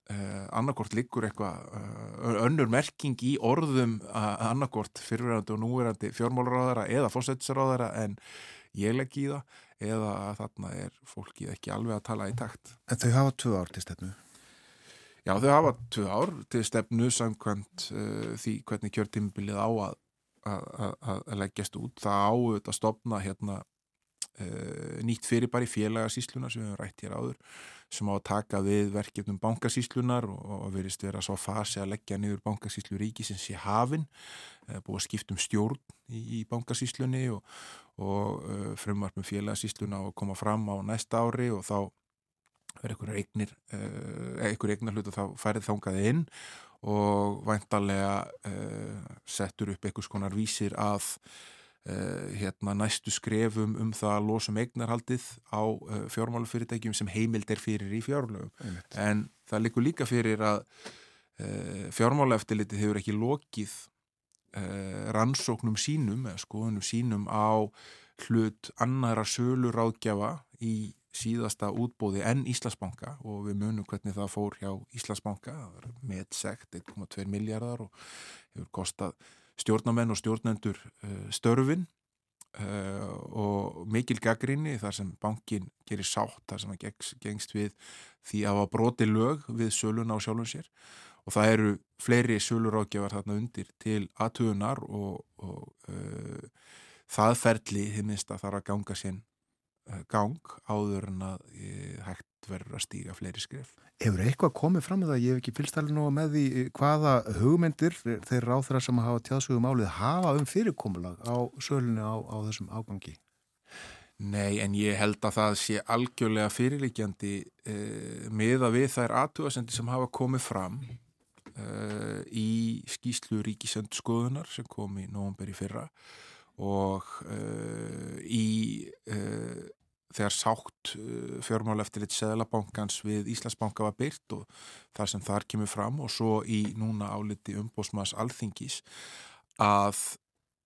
Uh, annarkort liggur eitthvað uh, önnur merking í orðum uh, annarkort fyrirverandi og núverandi fjármálaráðara eða fósættisráðara en ég legg í það eða að þarna er fólki ekki alveg að tala í takt. En þau hafa tvö ár til stefnu? Já, þau hafa tvö ár til stefnu samkvæmt því hvernig kjörtímbilið á að, að, að leggjast út. Það áut að stopna hérna nýtt fyrir bara í félagasísluna sem við hefum rætt hér áður sem á að taka við verkefnum bankasíslunar og, verist vera svo fasi að leggja niður bankasíslu ríkisins í hafin, búið að skiptum stjórn í, í bankasíslunni og, og uh, frumvarpum félagsísluna og koma fram á næsta ári og þá verður einhver eignir, uh, einhver eignar hlut og þá færið þángaði inn og væntalega uh, settur upp einhvers konar vísir að Uh, hérna, næstu skrefum um það að losum eignarhaldið á uh, fjármálufyrirtækjum sem heimild er fyrir í fjárlögum. En það likur líka fyrir að uh, fjármálaeftilitið hefur ekki lokið rannsóknum sínum eða skoðunum sínum á hlut annara sölur áðgjafa í síðasta útbóði enn Íslasbanka og við munum hvernig það fór hjá Íslasbanka með sekt 1,2 miljardar og hefur kostað stjórnamenn og stjórnendur uh, störfin uh, og mikil gaggrinni þar sem bankin gerir sátt, þar sem hann gengst við því að hafa broti lög við sölun á sjálfum sér og það eru fleiri sölurákjafar þarna undir til aðtugunar og, og uh, það ferli þið minnst að þarf að ganga sinn gang áður en að hægt verður að stíga fleiri skrif. Hefur eitthvað komið fram með það, ég hef ekki fylgstæli nú með því hvaða hugmyndir þeir ráþra sem hafa tjáðsögum álið hafa um fyrirkomulag á sölunni á, á þessum ágangi? Nei, en ég held að það sé algjörlega fyrirlikjandi eh, að við þær aðtúasendi sem hafa komið fram eh, í skýslu ríkisendskoðunar sem kom í nógumber í fyrra og eh, í þegar sátt uh, fjármála eftir litt Seðlabankans við Íslandsbanka var byrt og þar sem þar kemur fram og svo í núna áliti umbósmas alþingis að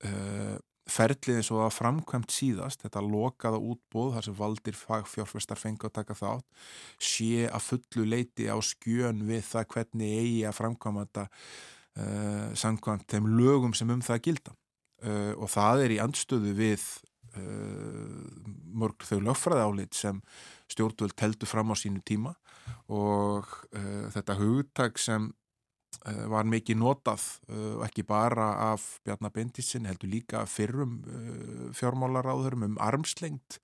uh, ferlið eins og það framkvæmt síðast, þetta lokaða útbóð þar sem valdir fagfjárfestar fengi að taka þátt, sé að fullu leiti á skjön við það hvernig eigi að framkvæma þetta uh, samkvæmt þeim lögum sem um það gilda. Uh, og það er í andstöðu við uh, mörg þau lögfræði álit sem stjórnvöld teldu fram á sínu tíma og þetta hugtak sem var mikið notað ekki bara af Bjarnar Bendissin heldur líka fyrrum fjármálaráðurum um armslengt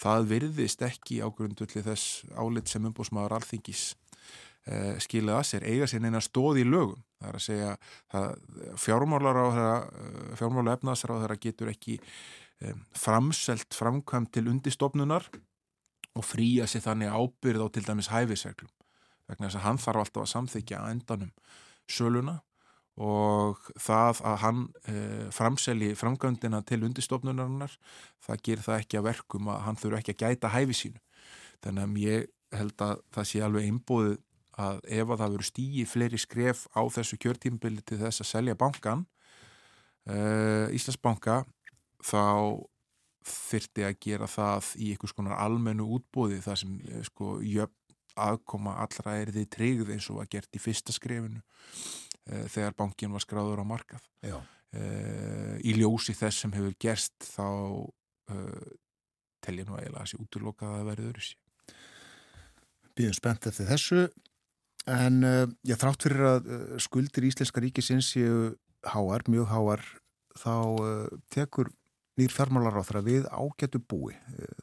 það virðist ekki á grundvöldi þess álit sem umbúsmaður alþingis uh, skilið að sér eiga sér neina stóð í lögum. Það er að segja fjármála efnaðsar á þeirra getur ekki framselt framkvæm til undistofnunar og fría sér þannig ábyrð á til dæmis hæfisreglum vegna þess að hann þarf alltaf að samþykja að endanum söluna og það að hann e, framseli framgöndina til undistofnunarinnar það ger það ekki að verkum að hann þurfu ekki að gæta hæfi sínu. Þannig að ég held að það sé alveg einbúið að ef að það veru stígi fleiri skref á þessu kjörtímbili til þess að selja bankan e, Íslandsbanka þá þyrti að gera það í einhvers konar almennu útbóði þar sem e, sko jöfn aðkoma allra er því tryggð eins og var gert í fyrsta skrefinu uh, þegar bankin var skráður á markað. Uh, í ljósi þess sem hefur gerst þá uh, telja nú eiginlega að þessi útlokað að verði öðru sí Býðum spennt eftir þessu en ég þrátt fyrir að skuldir Íslenska ríkisins séu háar, mjög háar þá tekur nýr fjármálar á þeirra við ágætu búi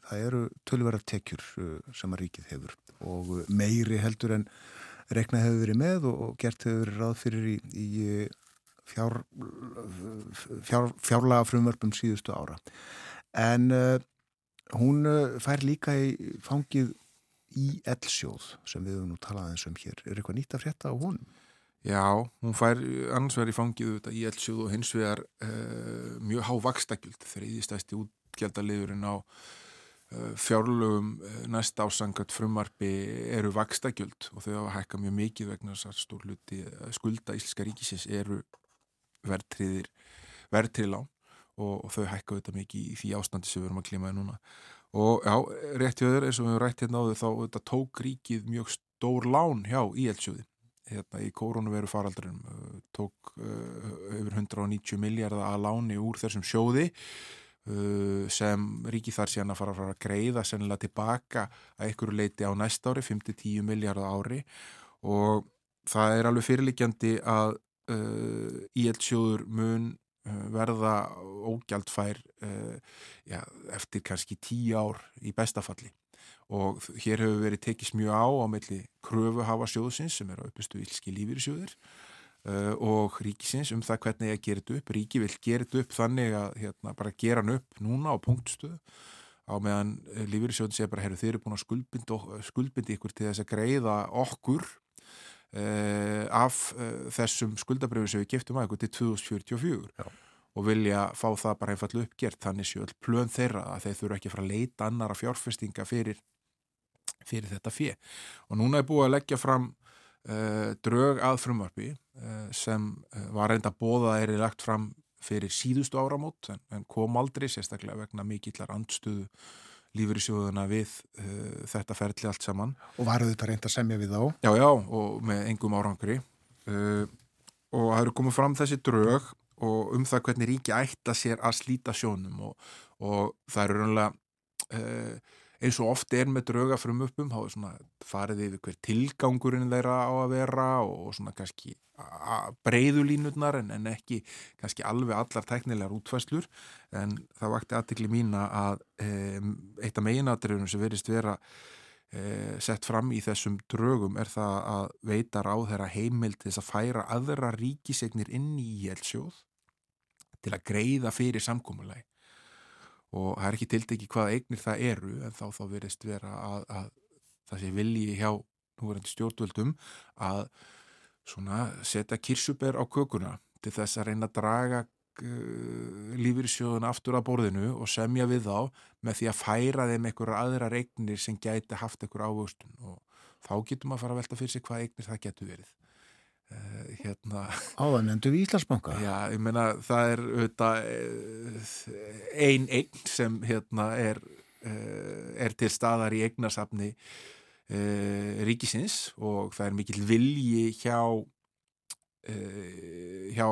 það eru tölverðar tekjur sem að ríkið hefur og meiri heldur en rekna hefur verið með og gert hefur verið ráð fyrir í, í fjár, fjár, fjárlaga frumvörpum síðustu ára. En uh, hún fær líka í fangið í L-sjóð sem við höfum nú talað eins um hér. Er eitthvað nýtt að frétta á honum? Já, hún fær annars í fangið í L-sjóð og hins vegar uh, mjög há vakstakjöld þegar í því stæsti útgjaldaliðurinn á fjárlögum næst ásangat frumarfi eru vakstagjöld og þau hafa hækka mjög mikið vegna þess að stórluti skulda Íslenska ríkisins eru verðtriðir verðtriðlán og, og þau hækka auðvitað mikið í því ástandi sem við erum að klimaði núna. Og já, rétt hjá þeir eins og við rætt hérna áður þá auðvitað tók ríkið mjög stór lán hjá íelsjóði hérna í koronaviru faraldurinn tók uh, yfir 190 miljardar að láni úr þessum sjóði sem ríki þar síðan að fara að, fara að greiða sennilega tilbaka að einhverju leiti á næst ári, 5-10 miljardar ári. Og það er alveg fyrirlikjandi að uh, íeldsjóður mun uh, verða ógjaldfær uh, já, eftir kannski 10 ár í bestafalli og hér hefur verið tekist mjög á á melli kröfuhafa sjóðsins sem er á uppistu ílski lífyrirsjóður Uh, og ríkisins um það hvernig ég þetta upp ríki vil gera þetta upp þannig að hérna, bara gera hann upp núna á punktstöðu á meðan uh, lífyrirsjóðin sé bara herru þeir eru búin að skuldbindi, skuldbindi ykkur til þess að greiða okkur uh, af þessum skuldabröfum sem við giftum að ykkur til 2044 Já. og vilja fá það bara einfallu uppgert þannig séu all plön þeirra að þeir þurfa ekki að fara að leita annara fjárfestinga fyrir, fyrir þetta fjö og núna er búið að leggja fram Uh, drög að frumvarfi uh, sem uh, var reynda bóða er lagt fram fyrir síðustu áramót en, en kom aldrei sérstaklega vegna mikillar andstuðu lífur í sjóðuna við þetta ferli allt saman. Og varuð þetta reynd að semja við þá? Já, já, og með engum árangri og það eru komið fram þessi drög og um það hvernig ríki ætla sér að slíta sjónum og, og það eru raunlega eins og oft er með drauga frum uppum þá er svona farið yfir hver tilgangurinn þeirra á að vera og svona kannski breyðulínutnar en, en ekki kannski alveg allar teknilegar útfæslur en það vakti aðtikli mína að e, eitt af meginatriðunum sem verist vera e, sett fram í þessum draugum er það að veita ráð þeirra heimil til þess að færa aðra ríkisegnir inn í helsjóð til að greiða fyrir samkómulegi og það er ekki tildegi hvaða eignir það eru en þá þá verist vera að, að það sé vilji hjá núverandi stjórnvöldum að svona setja kirsuber á kökuna til þess að reyna að draga uh, lífyrsjóðun aftur að borðinu og semja við þá með því að færa þeim einhverja aðra eignir sem gæti haft einhver ávöxtun. Og þá getur maður að fara að velta fyrir sig hvað eignir það getur verið hérna. Áðan endur við Íslandsbanka. Já, ég meina það er auðvitað ein eign sem hérna er uh, er til staðar í eignasafni uh, ríkisins og það er mikil vilji hjá hjá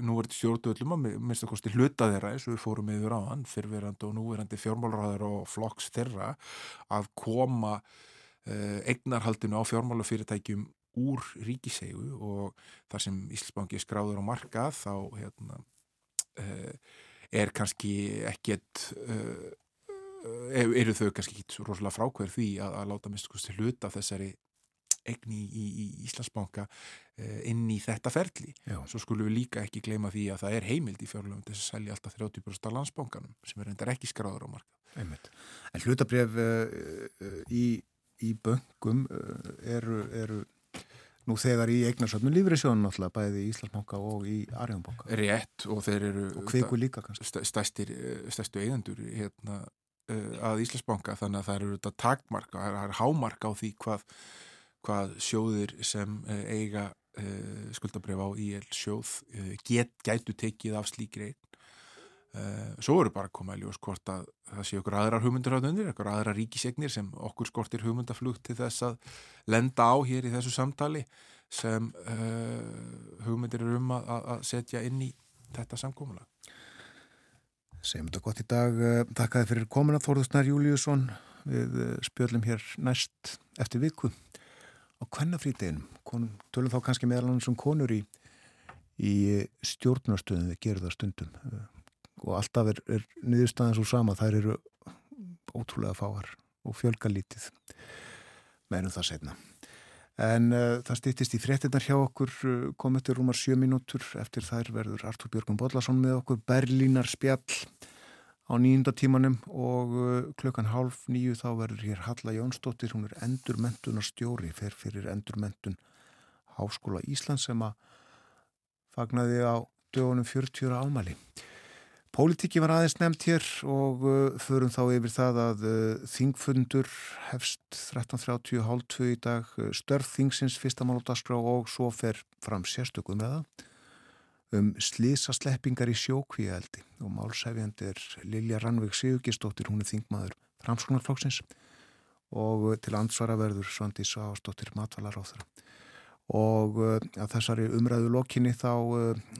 núverði stjórnvöldum að minnst að kosti hluta þeirra eins og við fórum yfir á hann fyrrverandi og núverandi fjármálaráður og flokks þeirra að koma eignarhaldinu á fjármálafyrirtækjum úr ríkisegu og þar sem Íslandsbanki skráður á markað þá hérna, uh, er kannski ekkert uh, uh, eru þau kannski ekki rosalega frákverð því að, að láta minnst hluta þessari egni í, í Íslandsbanka inn í þetta ferli. Já. Svo skulum við líka ekki gleyma því að það er heimild í fjárlöfum til að selja alltaf 30% af landsbankanum sem er endar ekki skráður á markað. Einmitt. En hlutabref uh, í, í böngum uh, eru, eru nú þegar í eignarsöfnum lífriðsjónun alltaf bæði í Íslandsbanka og í Arjónbanka. Rétt og þeir eru Og kviku líka kannski. st- stærstir, eh, stærstu eigendur hérna, uh, að Íslandsbanka þannig að það eru þetta takmarka, það er- hámarka á því hvað, hvað sjóðir sem uh, eiga uh, skuldabref á IL sjóð uh, get, gætu tekið af slíkri svo eru bara að koma að ljós hvort að það sé okkur aðrar hugmyndur á undir, okkur aðrar ríkisegnir sem okkur skortir hugmyndaflugt til þess að lenda á hér í þessu samtali sem uh, hugmyndir eru um að, að- að setja inn í þetta samkómulag. Segjum þetta gott í dag. eh, Þakkaði fyrir komuna Þórðusnar Júliusson. Við eh, spjöllum hér næst eftir viku á kvennafrídeginum. Konum, tölum þá kannski meðal annars um konur í, í stjórnarstöðum við gerum það stundum. Og alltaf er, er niðurstaðan svo sama. Þær eru ótrúlega fáar og fjölgalítið. Meirum það setna. En uh, það stýttist í fréttinnar hjá okkur uh, komið til rúmar sjö mínútur eftir þær verður Artur Björgum Bodlason með okkur Berlínar spjall á nýjunda tímanum og uh, klukkan hálf nýju þá verður hér Halla Jónsdóttir, hún er endurmentunar stjóri fer fyrir endurmentun Háskóla Íslands sem að fagnaði á dögunum 40 ára ámæli. Pólitíki var aðeins nefnt hér og uh, förum þá yfir það að uh, þingfundur hefst 13.30 hálf 2 í dag, uh, störf þingsins fyrsta mál á dagskrá og svo fer fram sérstökum með það um slísasleppingar í sjókvíaldi og málsæfjandi er Lilja Rannveig Sigurgistóttir, hún er þingmaður framskognarflóksins og til ansvara verður Svandi á þeirra. Og að þessari umræðu lokinni þá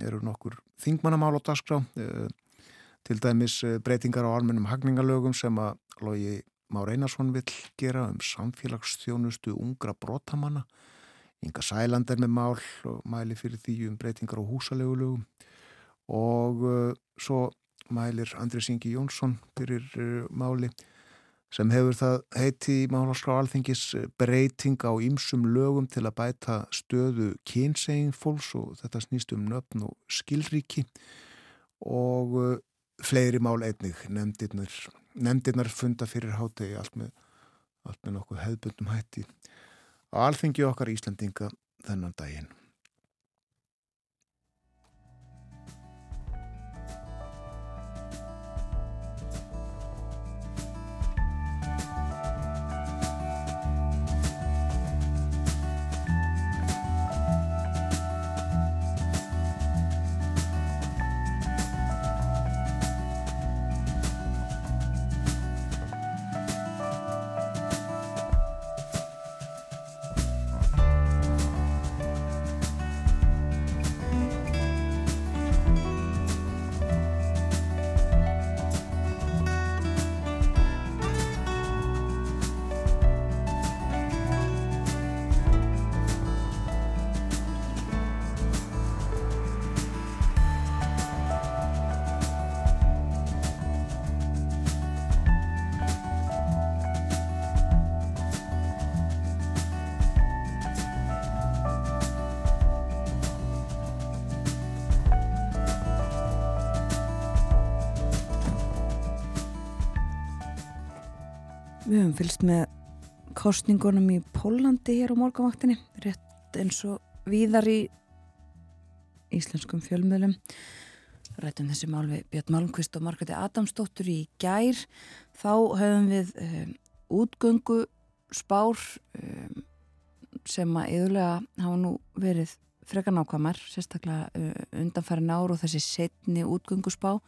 eru nokkur þingmannamál á dagskrá, uh, til dæmis eh, breytingar á almennum hagningalögum sem að Lógi Már Einarsson vill gera um samfélagsþjónustu ungra brotamanna. Inga Sæland er með mál og mæli fyrir því um breytingar á húsalegulögum og uh, svo mælir Andris Ingi Jónsson fyrir uh, máli sem hefur það heiti í málaskrá alþingis breyting á ýmsum lögum til að bæta stöðu kynsegin fólks og þetta snýst um nöfn og skilríki og fleiri mál einnig nefndirnar, nefndirnar funda fyrir hátegi allt með, allt með nokkuð hefðbundum hætti á alþingi okkar Íslandinga þennan daginn. Við höfum fylgst með kostningunum í Pólandi hér á morgunvaktinni, rétt eins og víðar í íslenskum fjölmiðlum. Rættum þessi mál við Björn Malmqvist og Margreti Adamsdóttur í gær. Þá höfum við um, útgöngu spár um, sem að yðurlega hafa nú verið frekar nákvæmar, sérstaklega uh, undanfæri náru og þessi setni útgöngu spá.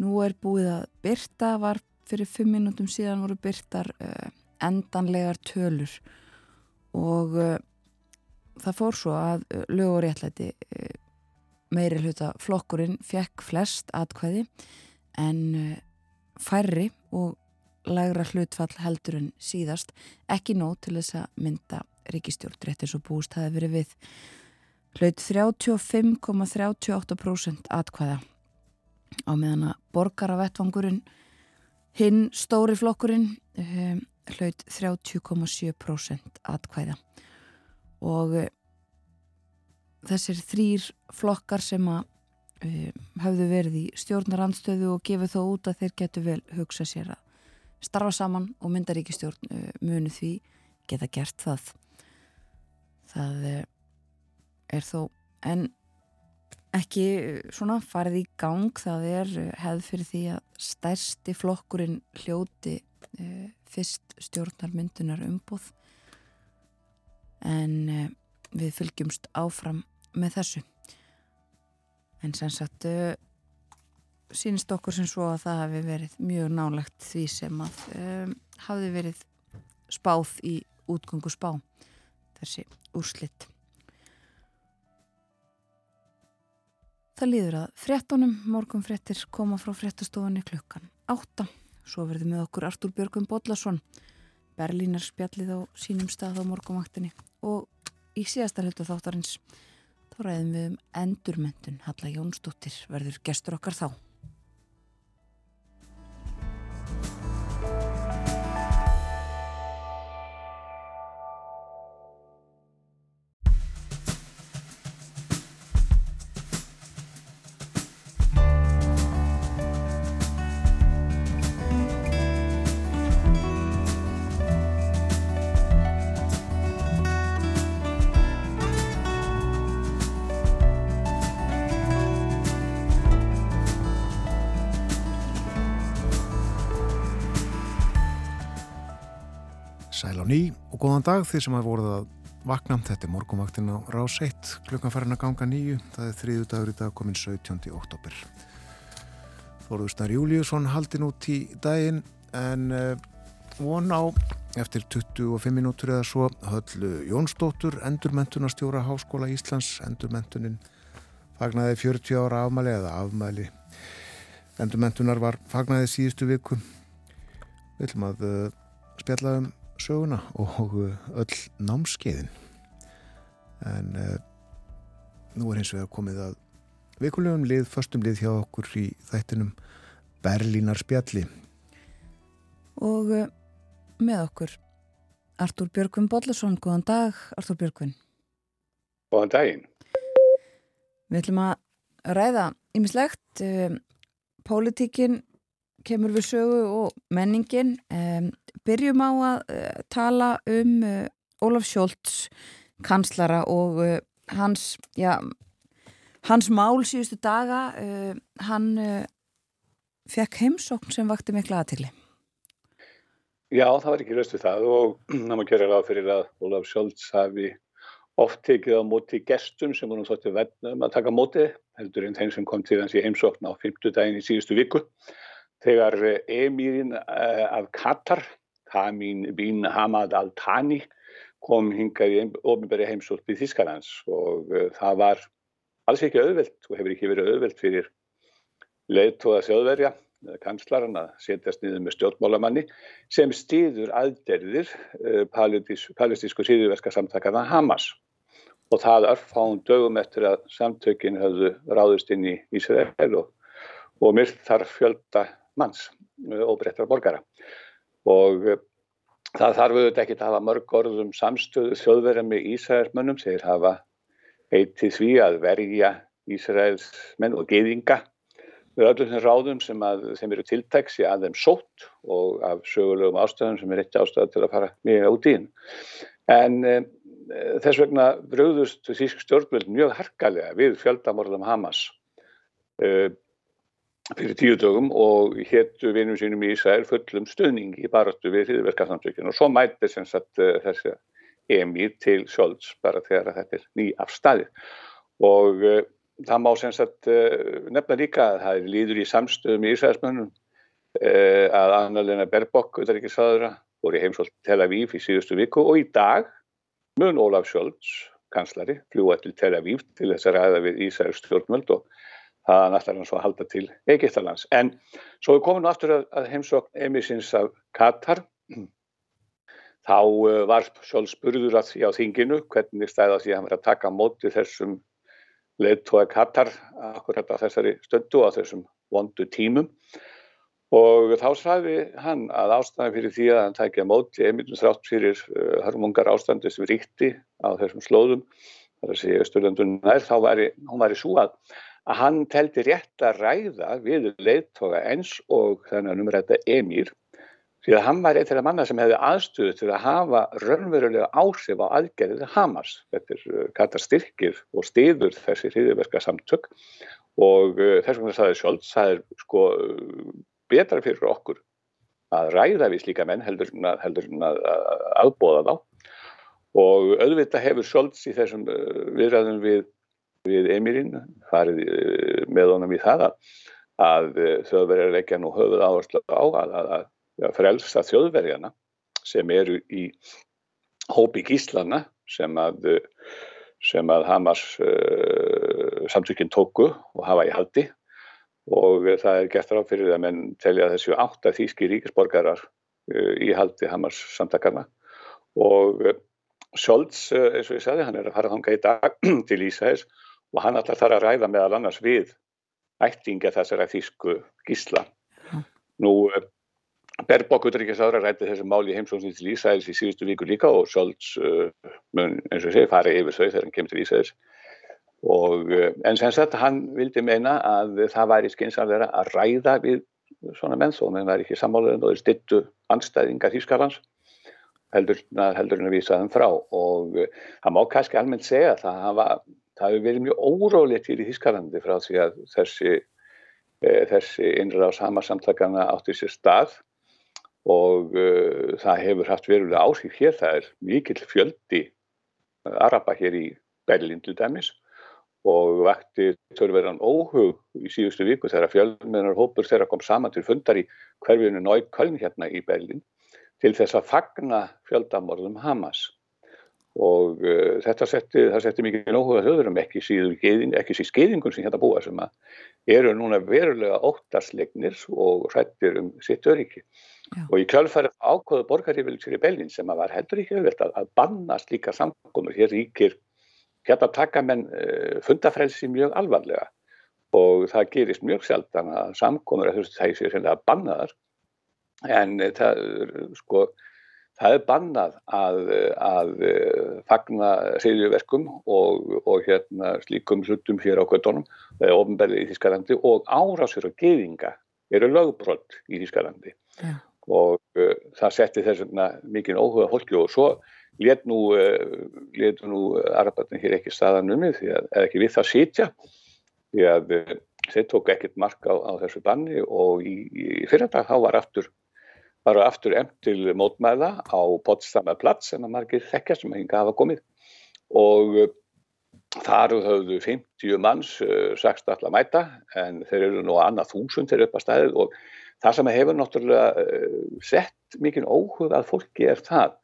Nú er búið að byrta, var fyrir fimm minútum síðan voru byrtar uh, endanlegar tölur. Og uh, það fór svo að uh, lög og réttlæti meiri hluta flokkurinn fekk flest atkvæði en færri og lægra hlutfall heldur en síðast. Ekki nóg til þess að mynda ríkistjórn rétt eins og búist hafi verið við. Hlaut 35,38% atkvæða. Á meðan að borgaravettvangurinn Hinn stóri flokkurinn um, hlaut 30,7% atkvæða. Og uh, þessir þrýr flokkar sem að um, hafðu verið í stjórnarandstöðu og gefið þó út að þeir getur vel hugsa sér að starfa saman og myndaríkistjórn uh, munu því geta gert það. Það uh, er þó en ekki svona farið í gang það er hefð fyrir því að stærsti flokkurinn hljóti uh, fyrst stjórnarmyndunar umbúð en uh, við fylgjumst áfram með þessu. En sem sagt uh, sínist okkur sem svo að það hefði verið mjög nálagt því sem að hafði verið spáð í útgöngu spá þessi úrslitt Það líður að frettunum, morgun frettir koma frá frettastofunni klukkan 8. Svo verður með okkur Artúr Björgum Bodlason, Berlínar spjallið á sínum stað á morgunvaktinni og í síðasta hlutu þáttarins þá ræðum við um endurmyndun Halla Jónsdóttir verður gestur okkar þá. Ný og góðan dag því sem að voruð að vakna. Þetta er morgunvaktin á rás 1, klukkan farin að ganga nýju. Það er þriðu dagur í dag komin 17. oktober. Þóruðusnar Júliusson haldin út í daginn en uh, von á eftir 25 minútur eða svo höllu Jónsdóttur, endurmentunastjóra Háskóla Íslands, endurmentunin fagnaði 40 ára afmæli eða afmæli. Endurmentunar var fagnaði síðustu viku. Við ætlum að uh, spjalla um söguna og öll námskeiðin en uh, nú er hins vegar komið að vikulegum lið, förstum lið hjá okkur í þættinum Berlínar spjalli Og uh, með okkur Artúr Björgvin Bodlason, góðan dag Artúr Björgvin. Góðan daginn. Við ætlum að ræða ýmislegt um, pólitíkin kemur við sögu og menningin um, byrjum á að uh, tala um uh, Ólaf Sjólds kanslara og uh, hans já, hans mál síðustu daga hann fekk heimsókn sem vakti mikla aðtili Já, það var ekki löst við það og það maður gerir ráð fyrir að Ólaf Sjólds hafi oft tekið á móti gestum sem voru þótti vennum að taka móti heldur en þeim sem kom til hans í heimsókn á 50 daginn í síðustu viku. Þegar emýrin af Katar Tamin bin Hamad al-Thani kom hingað í ofinbæri heimsótt við Þískalands og uh, það var alls ekki auðvelt og hefur ekki verið auðvelt fyrir leiðtóða þjóðverja, kanslarinn að setjast niður með stjórnmálamanni sem stýður aðderðir uh, palestísku síðuverska samtakana Hamas. Og það örfáum dögum eftir að samtökin höfðu ráðist inn í Ísrael og, og myrkt þar fjölda manns og brettar borgara og það þarf auðvitað ekki að hafa mörg orðum samstöðu þjóðverðar með Ísraelsmönnum þeir hafa heitið því að verja Ísraels menn og geðinga við öllum þeim ráðum sem að þeim eru tiltæksi að þeim sótt og af sögulegum ástöðum sem er eitt ástöð til að fara mjög út í hinn en e, þess vegna bröðust þísk stjórnvöld mjög harkalega við fjöldamorðum Hamas. E, fyrir tíu dögum og héttu vinum sínum í Ísrael fullum stöðning í baröttu við hriðverkarsamtökinu og svo mæti sem sagt uh, þessi emir til Scholz bara þegar þetta er ný afstæði og uh, það má sem sagt uh, nefna líka að það er líður í samstöðum í Ísraelsmönnum að Anna-Lena Berbok utanrikiðsraðura voru í heimsótt Tel Aviv í síðustu viku og í dag mun Ólaf Scholz kanslari fljúa til Tel Aviv til þess að ræða við Ísraels stjórnmöld og það ætlar hann svo að halda til Egiptalands. En svo við komum nú aftur að, að heimsókn emisins af Katar. Þá uh, var sjálf spurður að því á þinginu hvernig stæða því að hann verið að taka móti þessum leittóa Katar akkurat á þessari stöndu á þessum vondu tímum. Og þá sagði hann að ástæðan fyrir því að hann tækja móti einmitt þrátt fyrir uh, hörmungar ástandi sem ríkti á þessum slóðum, segja Östurlandun nær, þá var hún í svo að, að hann teldi rétt að ræða við leittoga eins og þannig um þetta Emír, því að hann var eitt af manna sem hefði aðstöðu til að hafa raunverulega áhrif á aðgerðið Hamas. Þetta er uh, kata styrkir og stiður þessi hriðiverka samtök og uh, þess vegna sagði Scholz, það er sko betra fyrir okkur að ræða við slíka menn heldur en að, heldur en að, að aðbóða þá og auðvitað hefur Scholz í þessum uh, viðræðum við, við Emirinn farið uh, með honum í það að uh, þjóðverjar leggja nú höfuð áherslu á að, að frelsa þjóðverjana sem eru í hópi gíslana sem að sem að Hamas uh, samtökinn tóku og hafa í haldi. Og það er gert ráð fyrir að menn telja þessu átta þýski ríkisborgarar uh, í haldi Hamas samtakarna og Scholz, eins og ég sagði, hann er að fara þanga í dag til Ísæðis og hann ætlar þar að ræða meðal annars við ættinga þessara þýsku gísla. Mm. Nú, Berbok utryggisára rætti þessi mál í heimsóknir til Ísæðis í síðustu viku líka og Scholz mun, eins og segi, fari yfir þau þegar hann kemur til Ísæðis Og, eh, en sem sagt hann vildi meina að það væri skynsamlega að ræða við svona menn þó menn væri ekki sammálaðið og þeir stittu anstæðingar Þýskarlands heldur, heldur en að vísa þeim frá og eh, það má kannski almennt segja að það hafa, það hefur verið mjög órólið til í Þýskarlandi frá því að þessi, e, þessi innra á sama samtakana átti sér stað og e, það hefur haft verulega áhrif. Hér, það er mikill fjöldi araba hér í Berlin til dæmis og vakti törverðan óhug í síðustu viku þegar fjölmennar hópur þeirra kom saman til fundar í hverfinu Nájköln hérna í Berlin til þess að fagna fjöldamorðum Hamas og uh, þetta setti, setti mikið nóhuga höfðurum ekki síður geðing, ekki síð skeiðingun sem hérna búa sem eru núna verulega óttarslegnir og hrættir um sitt öryggi. Já. og í kjálfæri ákvöðu borgarífylgsir í Berlin sem að var heldur ekki auðvitað að, banna slíka samkomur. Hér ríkir hérna taka menn uh, fundafrelsi mjög alvarlega. Og það gerist mjög sjaldan að samkomur að það sé sem það bannaðar en uh, það, sko, það er bannað að, að uh, fagna segjurverkum og, og hérna, slíkum hlutum hér á kvötunum eða ofnbelði í Þískalandi og árásur og geðinga eru lögbrott í Þískalandi ja. og það setti þess vegna mikið óhuga fólki og svo let nú, uh, nú Arabatinn hér ekki staðan um því að ekki við það sitja því að uh, þeir tók ekkert mark á, á þessu banni og í, í fyrirdag þá var aftur var aftur emt til mótmæða á Potsdamer plats en að margir þekkja sem hinga hafa komið. Og uh, þar höfðu 50 manns sagst alltaf mæta en þeir eru nú annað þúsund þeir upp að staðið og það sem hefur náttúrulega sett mikinn óhug að fólki er það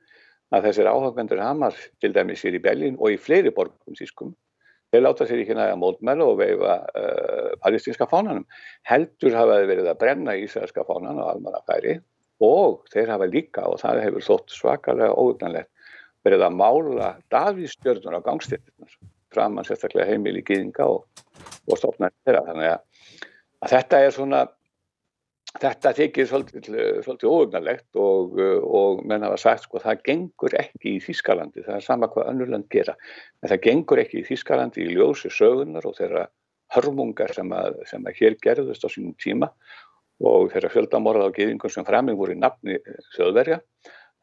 að þessir áhagvendur Hamas til dæmis hér í Berlín og í fleiri borgum sískum þeir láta sér ekki næga mótmæla og veifa uh, palestinska fánanum heldur hafaði verið að brenna ísraelska fánan á almannafæri og þeir hafa líka og það hefur þótt svakalega óugnanlegt verið að mála Davíðstjörnur á gangstéttunar framann sérstaklega heimil í gýðinga og, og stopna þeirra. Þannig að, að þetta er svona Þetta þykir svolítið, svolítið óugnarlegt og, og menn hafa sagt sko það gengur ekki í Þískalandi, það er sama hvað önnurland gera, en það gengur ekki í Þískalandi í ljósi sögunar og þeirra hörmungar sem að, sem að hér gerðust á sínum tíma og þeirra fjöldamorða á geðingum sem framing voru í nafni þjóðverja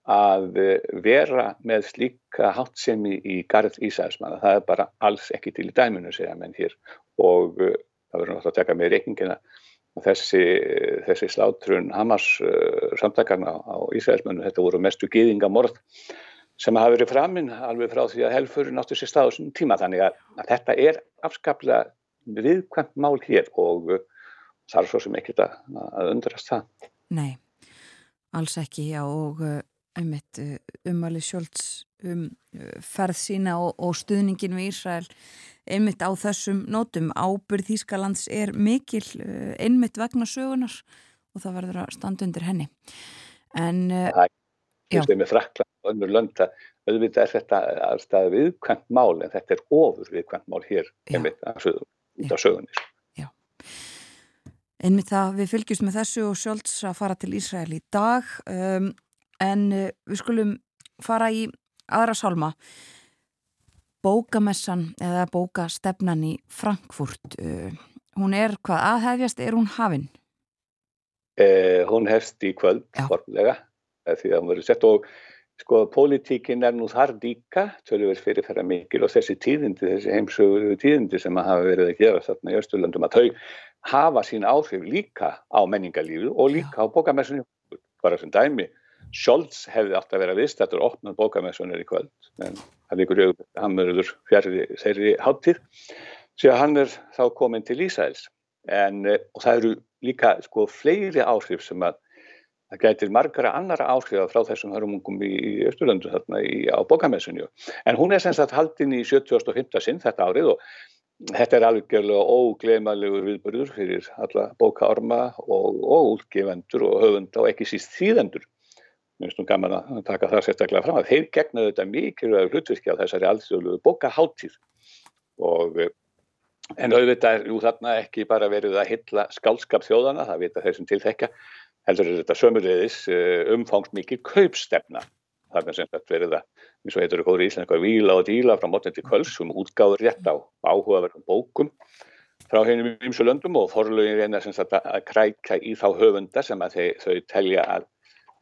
að vera með slíka hátsemi í garð Ísæðismanna, það er bara alls ekki til í dæminu segja menn hér. Og það verður náttúrulega að taka með reikningina þessi, þessi slátrun Hamas uh, samtakarna á Ísraelsmönnu, þetta voru mestu gýðingamorð sem hafa verið framinn alveg frá því að helfurinn áttu sér svona tíma. Þannig að, að þetta er afskaplega viðkvæmt mál hér og uh, þarf svo sem ekkert að, að undrast það. Nei, alls ekki já og uh, einmitt uh, umali sjálfs um uh, ferð sína og, og stuðningin við Ísrael einmitt á þessum nótum. Ábyrð Þýskalands er mikil einmitt vegna sögunar og það verður að standa undir henni. En Það er með frakla og önnur lönd að auðvitað er þetta alltaf viðkvæmt mál en þetta er ofur viðkvæmt mál hér einmitt á sögunir Einmitt það við fylgjumst með þessu og sjálfs að fara til Ísrael í dag um, en uh, við skulum fara í aðra sálma bókamessan eða bókastefnan í Frankfurt uh, hún er hvað aðhefjast er hún hafinn? Eh, hún hefst í kvöld formlega því að hún verður sett og sko pólitíkin er nú þar líka tölur verið fyrirferða mikil og þessi tíðindi, þessi heimsögur tíðindi sem að hafa verið að gera þarna í Östurlandum að þau hafa sín áhrif líka á menningarlífu og líka á bókamessunni bara sem dæmi Scholz hefði átt að vera vist þetta er opnað bókamessunir í kvöld en það líkur auðvitað, hann verður fjari þeirri því að hann er þá komin til Ísæls en eh, og það eru líka sko fleiri áhrif sem að það gætir margara annara áhrifa frá þessum hörmungum í, í Östurlöndu þarna í, á bókamessunju. En hún er semst að haldin í 75. sinn þetta árið og þetta er alveg ógleimalegur viðbörður fyrir alla bókaorma og, og útgefendur og höfunda og ekki síst þýðendur. Mér finnst nú gaman að taka það sérstaklega fram að þeir gegnaðu þetta mikilvægur hlutvirkja á þessari alþjóðlugu bókaháttíð og en auðvitað er jú þarna ekki bara verið að hylla skálskap þjóðana, það vita þeir sem tilþekka heldur er þetta sömurriðis eh, umfangsmikið kaupstefna þar með sem þetta verið að, eins og heitur ykkur í Ísland eitthvað víla og díla frá mótnið til kvöls um útgáður rétt á áhugaverðum bókum frá hennum í ymsu löndum og forlögin reyna sem sagt að krækja í þá höfunda sem að þau, þau telja að,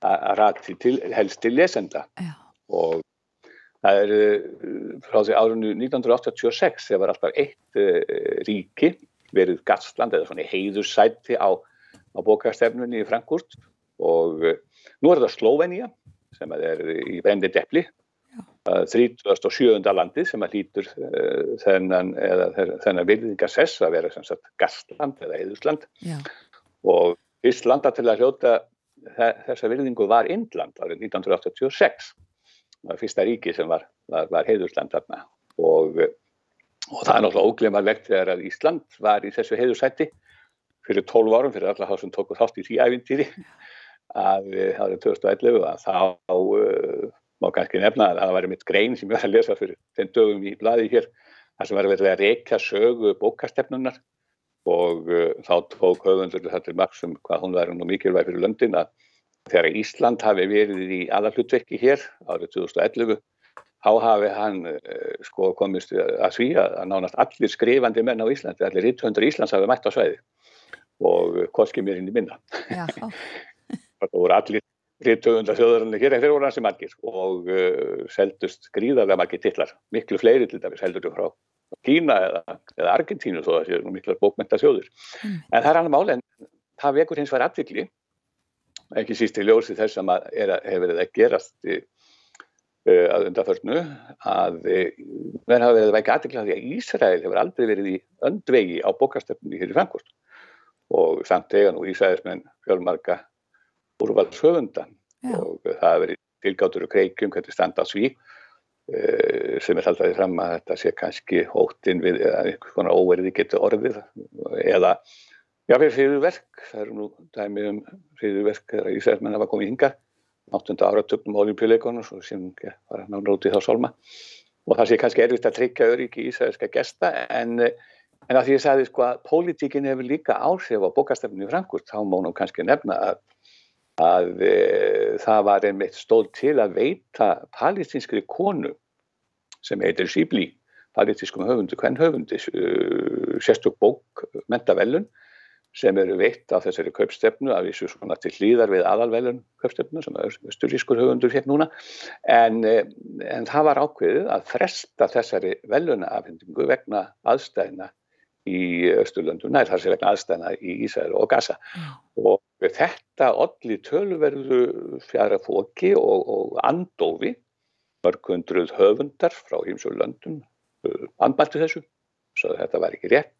að rati til, helst til lesenda Já. og það er eh, frá því árunnu 1986 þegar var alltaf eitt uh, ríki verið Gatsland eða svona heiðursæti á á bókastefnunni í Frankúrt og eh, nú er það Slovenia sem er í brendi deppli 37. landið sem að lítur uh, þennan, þennan virðingarsess að vera sagt, gastland eða eðusland og fyrst landa til að hljóta þessa virðingu var Indland árið 1986 það var fyrsta ríki sem var, var, var heiðusland þarna. Og, og það er náttúrulega óglemarlegt þegar að Ísland var í þessu heiðursætti fyrir 12 árum fyrir alla þá sem tóku þátt í því ævintýri að það er 2011 að þá uh, má kannski nefna að það væri mitt grein sem ég var að lesa fyrir þenn dögum í bladi hér þar sem var verið að reyka sögu bókastefnunar og uh, þá tók höfundur þetta til maksum hvað hún var nú mikilvæg fyrir löndin að þegar Ísland hafi verið í aðalhutverki hér árið 2011 þá hafi hann uh, sko komist að svíja að nánast allir skrifandi menn á Íslandi, allir 100 Íslands hafi mætt á svæði og koski mér inn í minna. það voru allir rítöfunda þjóðarinnu hér en þeir voru hansi margir og uh, seldust gríðarlega margir tillar, miklu fleiri til dæmis heldur frá Kína eða, eða Argentínu þó að það séu miklar bókmenta þjóður. Mm. En það er annar máli en það vekur hins vegar aftikli, ekki síst í ljósi þess að hefur verið að gerast í, uh, að undarförnu að verður hafa verið að vekja aftikla því að Ísrael hefur aldrei verið í öndvegi á bókastöfni hér í Frankúrt og samt eiga nú Ísæðismenn fjölmarka úrvalshöfunda og það hefur verið tilgáttur og kreikjum hvernig standa á sví eh, sem er haldaði fram að þetta sé kannski hóttinn við eitthvað svona óverði getur orðið. Eða já fyrir fyrirverk það eru nú dæmi um fyrirverk þegar Ísæðismenn hafa komið hinga 8. áratögnum olimpíuleikonum sem var náttúrulega út í þá solma og það sé kannski erfitt að tryggja öryggi Ísæðiska gesta en En að því ég sagði sko að pólitíkin hefur líka áhrif á bókastefninu í Frankúrt, þá mónum kannski nefna að, að e, það var einmitt stóð til að veita palestinskri konu sem heitir Sibli, palestinskum höfundu, hvern höfundi, uh, sérstök bók, mentavellun, sem eru veitt á þessari kaupstefnu af þessu svona til hlýðar við aðalvelun kaupstefnu sem östurískur höfundur hér núna en, en það var ákveðið að fresta þessari veluna afhendingu vegna aðstæðina í Östurlöndu, nær þar sem vegna aðstæðna í Ísæður og Gaza Já. og þetta allir tölverðu fjara fóki og, og andófi. Mörgundruð höfundar frá Hímsjólöndum uh, andbæltu þessu svo þetta var ekki rétt.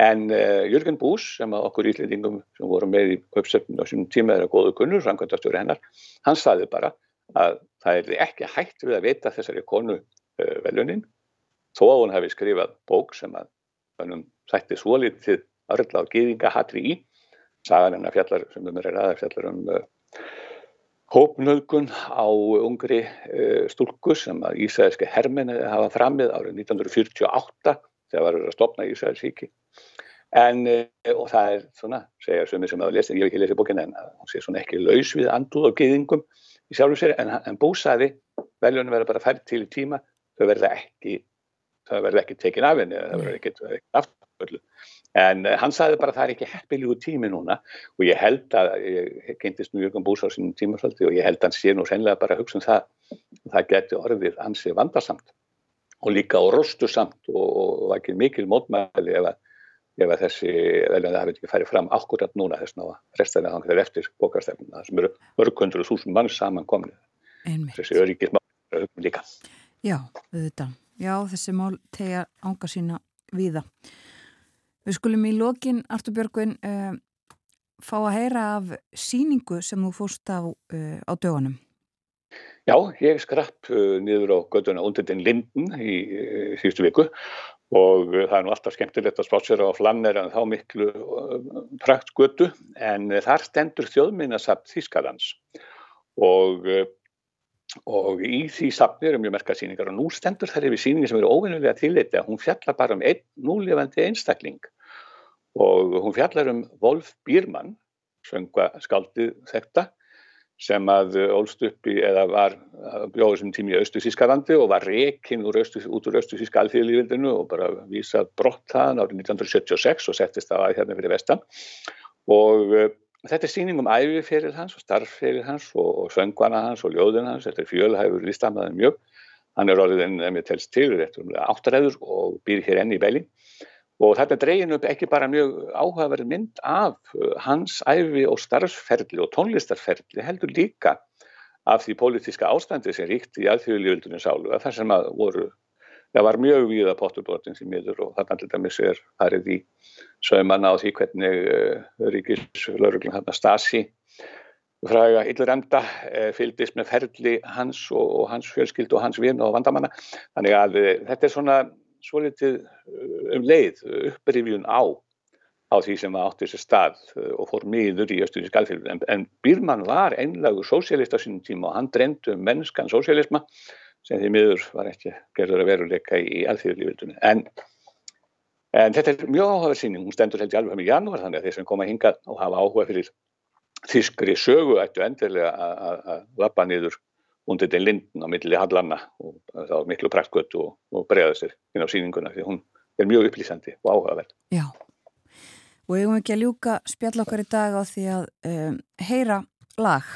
En uh, Jörgen Bús sem okkur íslendingum sem voru með í uppsöfnum og sínum tíma að góðu kunnur, samkvæmtastöru hennar hann saði bara að það er ekki hægt við að vita þessari konu uh, velunin þó að hún hefði skrifað bók sem að hann sætti svolítið örla á gýðinga hatri í sagan hennar fjallar sem um er aðeins fjallar um uh, hópnöðgun á ungri uh, stúlku sem að Ísæðiske herminni hafa framið árið 1948 þegar var verið að stopna Ísæðisíki En, og það er svona, segja sömur sem hafa lesið, ég hef ekki lesið bókina en hún sé svona ekki laus við anduð og gyðingum í sjálfum sér, en, en búsaði veljunum verða bara fært til í tíma þau verða ekki það verða ekki tekin af henni, það verða ekki, ekki afturföllu en uh, hann sagði bara það er ekki heppilígu tími núna og ég held að, ég kynntist nú Jörgur Bús á sínum tímaföldi og ég held að hann sé nú sennilega bara að hugsa um það það geti orðið ansi vandarsamt og líka á rostu samt og, og, og ekki mikil mótmæli ef að, ef að þessi veljandi hafi ekki færið fram akkurat núna þess að restaðina þannig þegar eftir bókastefnum það sem eru mörgundru þúsund mann saman komin þessi öryggismál líka Já, auðvitað. Já, þessi mál tegja ánga sína víða. Við skulum í lokin, Artur Björgvin, uh, fá að heyra af síningu sem þú fórst á, uh, á dögunum. Já, ég skrapp uh, niður á göduna Undendin Linden í síðustu viku og það er nú alltaf skemmtilegt að spátsera á flanner en þá miklu prakt gödu en þar stendur þjóðminnasapt Þískalands og og í því safni eru mjög merka síningar og nú stendur þær yfir síningi sem eru óvinnulega tilleiti að hún fjallar bara um einn núlefandi einstakling. Og hún fjallar um Wolf Bírmann sönga skaldið þekta sem að ólst upp í eða var bjóður sem tími í Östu-Þískalandi og var reikinn út úr Östu-Þíska alþjóðlífildinu og bara vísað brott það árið 1976 og settist það að hérna fyrir vestan. Og Þetta er síning um æfiferil hans og starfferil hans og, og söngvana hans og ljóðin hans. Þetta er fjölhæfur listamæðin mjög. Hann er orðið en ef ég telst til, áttaræður og býr hér enn í beilin. Og þetta dregin upp ekki bara mjög áhugaverð mynd af uh, hans æfi og starfsferli og tónlistarferli heldur líka af því pólitíska ástandi sem ríkt í alþjóðlífildunum sálu að það sem að voru það var mjög víða potturbrotin sem miður og þarna til dæmis er farið í sögmanna á því hvernig uh, ríkislauruglan hann að Stasi fræga yllur enda uh, fylgdist með ferli hans og, og hans fjölskyld og hans vinn og vandamanna. Þannig að uh, þetta er svona svolítið um leið upprifjun á á því sem átti þessi stað og fór miður í östuði skalfylg en, en Bírmann var einlagur sósialist á sínum tíma og hann dreymdi um mennskan sósialisma sem því miður var ekki gerður að veruleika í alþjóðlífildunni. En, en þetta er mjög áhugaverð síning, hún stendur held í alveg í janúar þannig að þeir sem koma hinga og hafa áhuga fyrir þískri sögu ættu endilega að lappa niður undir den lindin á milli hallanna og þá miklu praktgötu og, og bregða sér inn á síninguna því hún er mjög upplýsandi og áhugaverð. Já, og ég um ekki að ljúka spjall okkar í dag á því að um, heyra lag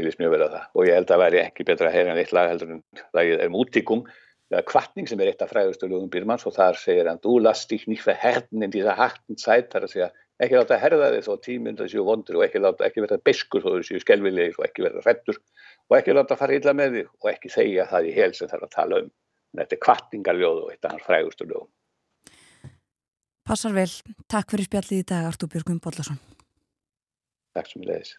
Ég lýst mjög vel að það. Og ég held að væri ekki betra að heyra en eitt lag heldur en lagið er mútikum eða kvartning sem er eitt af fræðustu lögum Bírmanns og þar segir hann Du lass dich nicht verherden in dieser harten Zeit þar að segja ekki láta herða þig þó tíminn það séu vondur og ekki láta ekki verða beskur þó þú séu skelvilegir og ekki verða hrettur og ekki láta fara illa með þig og ekki segja það í hel sem þarf að tala um. En þetta er kvartningarljóð og eitt af hans fræðustu lögum. Passar vel. Takk fyrir spjallið í dag Artúr Björgum Bollarsson Takk sem ég leiðis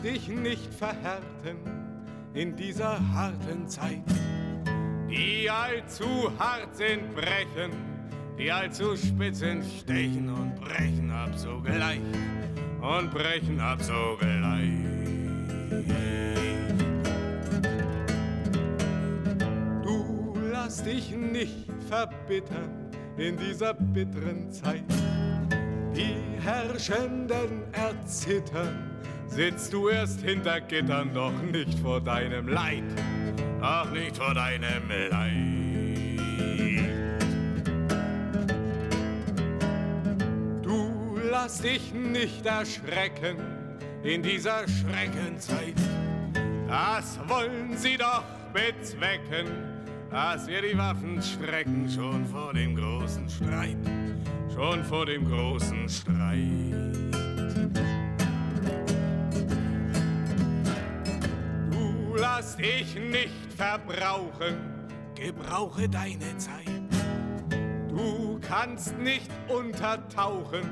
lass dich nicht verhärten in dieser harten Zeit. Die allzu hart sind, brechen, die allzu spitz sind, stechen und brechen ab sogleich und brechen ab sogleich. Du lass dich nicht verbittern in dieser bitteren Zeit. Die Herrschenden erzittern sitzt du erst hinter Gittern, doch nicht vor deinem Leid, ach nicht vor deinem Leid. Du lass dich nicht erschrecken in dieser Schreckenzeit. Das wollen sie doch bezwecken, dass wir die Waffen strecken schon vor dem großen Streit, schon vor dem großen Streit. Lass dich nicht verbrauchen, gebrauche deine Zeit. Du kannst nicht untertauchen,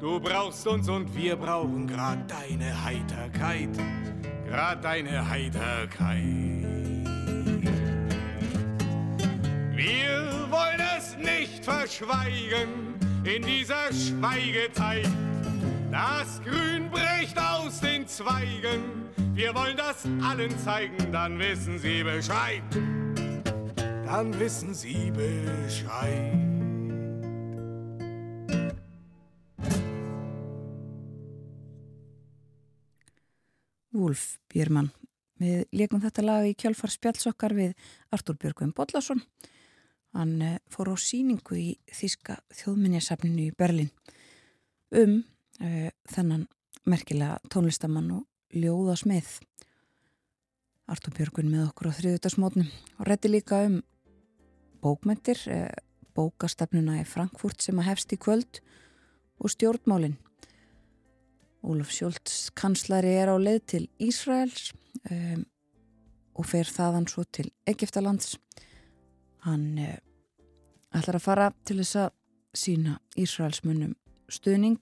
du brauchst uns und wir brauchen grad deine Heiterkeit, grad deine Heiterkeit. Wir wollen es nicht verschweigen in dieser Schweigezeit. Das Grün bricht aus den Zweigen, wir wollen das allen zeigen, dann wissen sie Bescheid. Dann wissen sie Bescheid. Wolf Björmann. Við leikum þetta lag í kjálfar spjallsokkar við Artur Björgvin Bodlason. Hann eh, fór á síningu í Þíska þjóðminjasafninu í Berlin um uh, þennan merkilega tónlistamann og ljóðasmið. Artur Björgvin með okkur á þriðutarsmótnum og rétti líka um bókmentir, uh, bókastafnuna í Frankfurt sem að hefst í kvöld og stjórnmálinn Ólaf Sjólds kanslari er á leið til Ísraels um, og fer þaðan svo til Egiptalands. Hann uh, ætlar að fara til þess að sína Ísraelsmunum stuðning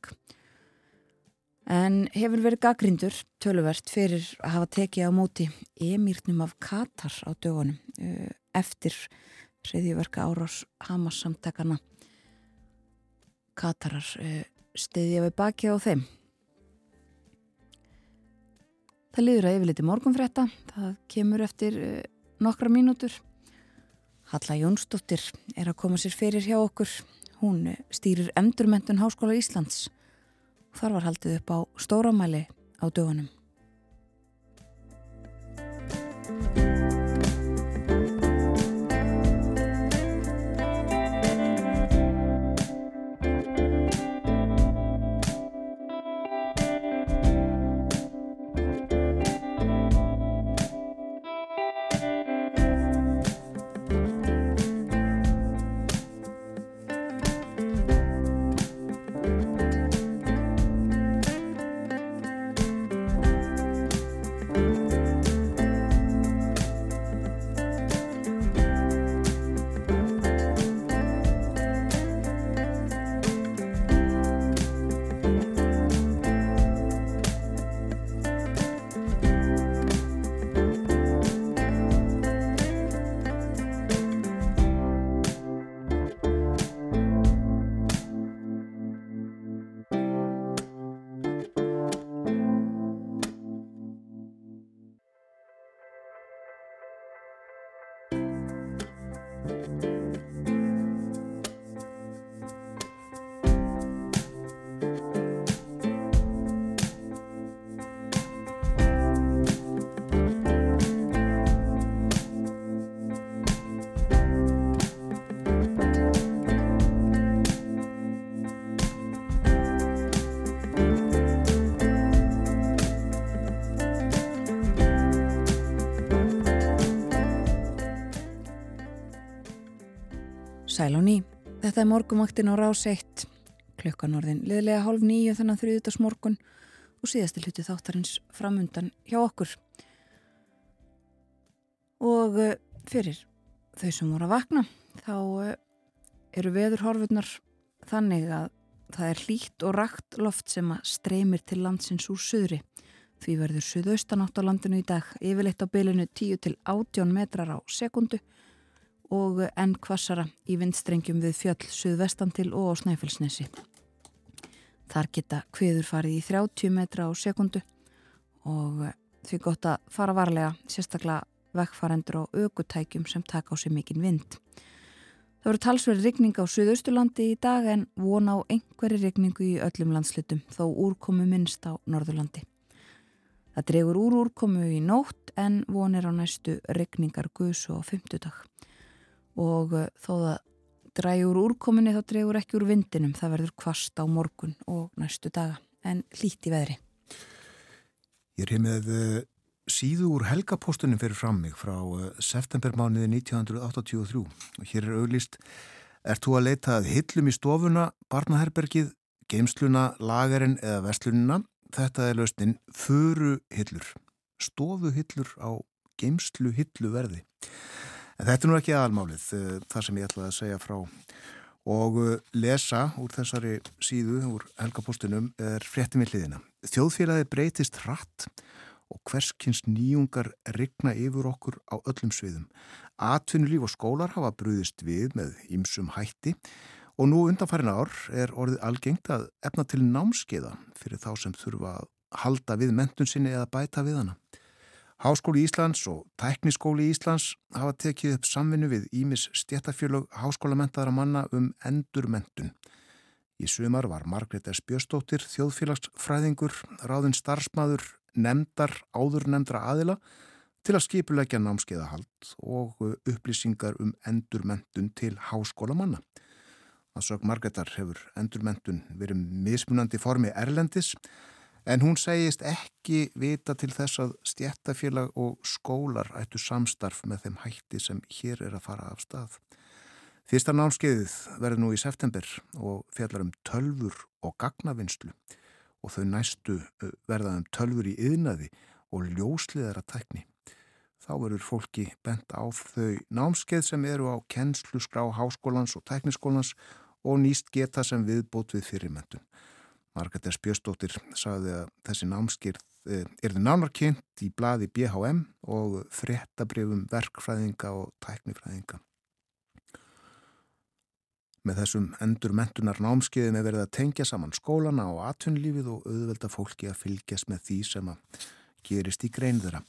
en hefur verið gaggrindur töluvert fyrir að hafa tekið á móti emýrnum af Katar á dögunum uh, eftir reyðjverka árás Hamas samtakana Katarar uh, stiðja við bakið á þeim Það liður að yfirleiti morgunfrétta, það kemur eftir uh, nokkra mínútur. Halla Jónsdóttir er að koma sér fyrir hjá okkur. Hún stýrir Endurmentun Háskóla Íslands. Þar var haldið upp á stóramæli á dögunum. Sæl á ný. Þetta er morgumaktin á rás 1. Klukkan orðin liðlega hálf nýju þannig þrjúðutast morgun og síðasti hluti þáttarins framundan hjá okkur. Og uh, fyrir þau sem voru að vakna þá uh, eru veðurhorfurnar þannig að það er hlýtt og rakt loft sem að streymir til landsins úr söðri. Því verður söðaustanátt á landinu í dag yfirleitt á bylunu 10 til 18 metrar á sekundu og enn kvassara í vindstrengjum við fjöll suðvestan til og á Snæfellsnesi. Þar geta hviður farið í 30 metra á sekundu og því gott að fara varlega sérstaklega vekkfarendur og aukutækjum sem taka á sig mikinn vind. Það voru talsverði rigning á Suðausturlandi í dag en von á einhverju rigningu í öllum landslutum þó úrkomu minnst á Norðurlandi. Það dregur úr úrkomu í nótt en vonir á næstu rigningar guðs og fymtudag og uh, þó það drægur úrkominni þá dreigur ekki úr vindinum. Það verður kvast á morgun og næstu daga en í veðri. Ég er hér með uh, síðu úr helgapostunum fyrir fram mig frá uh, septembermániði 1983 og hér er auglist Er þú að leita að hillum í stofuna, barnaherbergið, geimsluna, lagarinn eða vestlunina? Þetta er lausnin furu hillur, stofu hillur á geimslu hillu verði. En þetta er nú ekki aðalmálið, það sem ég ætlaði að segja frá. Og lesa úr þessari síðu, úr helgapostunum, er fréttimilliðina. Þjóðfélagi breytist hratt og hverskins nýjungar rigna yfir okkur á öllum sviðum. Atvinnulíf og skólar hafa brúðist við með ýmsum hætti og nú undanfærin ár er orðið algengt að efna til námskeiða fyrir þá sem þurfa að halda við mentun sinni eða bæta við hana. Háskóli Íslands og Tækniskóli Íslands hafa tekið upp samvinnu við Ímis stjættafjölug háskólamentaðara manna um endurmentun. Í sumar var Margret S. Björnstóttir, þjóðfélagsfræðingur, ráðin starfsmaður, nefndar, áður nefndra aðila til að skipulegja námskeiðahald og upplýsingar um endurmentun til háskólamanna. Það sög Margreðar hefur endurmentun verið mismunandi formi erlendis en hún segist ekki vita til þess að stjættafélag og skólar ættu samstarf með þeim hætti sem hér er að fara af stað. Fyrsta námskeiðið verður nú í september og fjallar um tölfur og gagnavinnslu og þau næstu verða um tölfur í yðnaði og ljósliðara tækni. Þá verður fólki bent á þau námskeið sem eru á kennslu skrá háskólans og tækniskólans og nýst geta sem viðbót við fyrirmyndun. Margaret S. Björnsdóttir sagði að þessi námskeið er þið nánarkynnt í bladi BHM og fréttabrifum verkfræðinga og tæknifræðinga. Með þessum endur mentunar námskeiðin er verið að tengja saman skólana og atvinnlífið og auðvelda fólki að fylgjast með því sem að gerist í grein þeirra.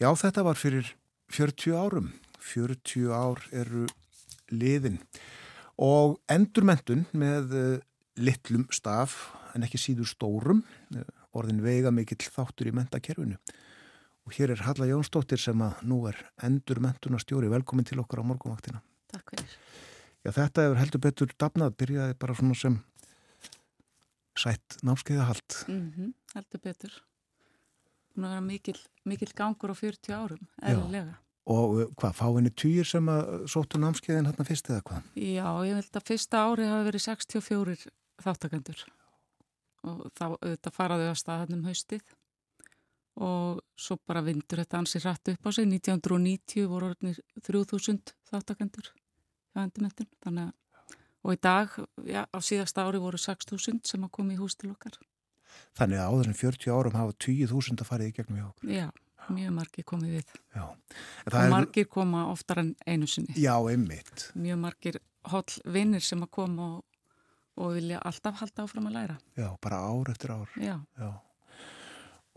Já, þetta var fyrir 40 árum. 40 ár eru liðin og endurmentun með uh, litlum staf en ekki síður stórum, uh, orðin veiga mikill þáttur í mentakerfinu. Og hér er Halla Jónsdóttir sem að nú er endurmentunarstjóri. Velkomin til okkar á morgunvaktina. Takk fyrir. Já, þetta hefur heldur betur dafnað, byrjaði bara svona sem sætt námskeiðahald. Mm -hmm, heldur betur búin að vera mikil, mikil gangur á 40 árum, eðlilega. Og uh, hvað, fáinni týjir sem að sóttu námskeiðin hérna fyrst eða hvað? Já, ég held að fyrsta ári hafi verið 64 þáttakendur og þá auðvitað faraðu á staðannum haustið og svo bara vindur þetta ansi rætt upp á sig 1990 voru orðinir 3000 þáttakendur hjá endumentun þannig að og í dag, já, á síðast ári voru 6000 sem að koma í hús til okkar Þannig að áður en 40 árum hafa 20.000 að fara í gegnum hjá okkur. Já, mjög margir komið við. Já. Og er... margir koma oftar en einu sinni. Já, einmitt. Mjög margir holl vinnir sem að koma og, og vilja alltaf halda áfram að læra. Já, bara ár eftir ár. Já. Já.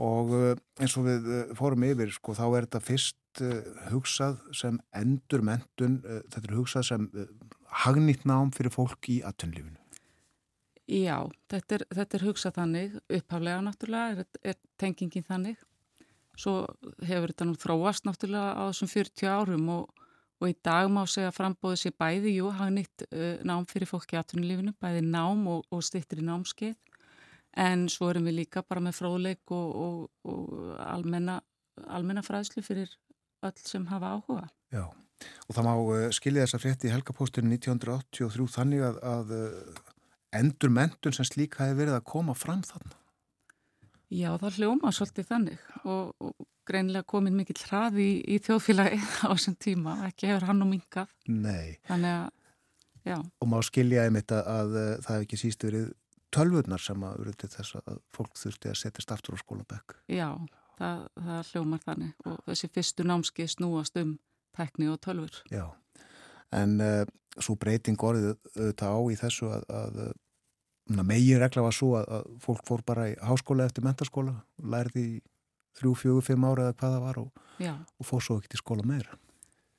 Og uh, eins og við uh, fórum yfir, sko, þá er þetta fyrst uh, hugsað sem endur mentun, þetta er hugsað sem hagnýtt nám fyrir fólk í atvinnlífinu. Já, þetta er, þetta er hugsað þannig, upphaflega náttúrulega er, er tengingin þannig. Svo hefur þetta nú þróast náttúrulega á þessum 40 árum og, og í dag má segja að frambóðu sér bæði, jú, hafa nýtt uh, nám fyrir fólki í atvinnulífinu, bæði nám og, og styrtir í námskeið. En svo erum við líka bara með fróðleik og, og almenna, almenna fræðslu fyrir öll sem hafa áhuga. Já, og það má uh, skilja þessa frétti í helgapósturinn 1983 þannig að, að uh, endur mentun sem slík hafi verið að koma fram þarna? Já, það hljóma svolítið þannig og, og greinlega komin mikill hraði í, í þjóðfélagi á þessum tíma, ekki hefur hann og mingað. Nei. Þannig að, já. Og má skilja einmitt að, að, að það hef ekki síst verið tölvurnar sem að verið til þess að fólk þurfti að setjast aftur á skólabekk. Já, það, það hljómar þannig og þessi fyrstu námski snúast um tekni og tölvur. Já, en uh, svo breyting orðið auðvitað á í þessu að, að megin regla var svo að, að fólk fór bara í háskóla eftir mentarskóla lærði í þrjú, fjögur, fimm ára eða hvað það var og, og fór svo ekki til skóla meira.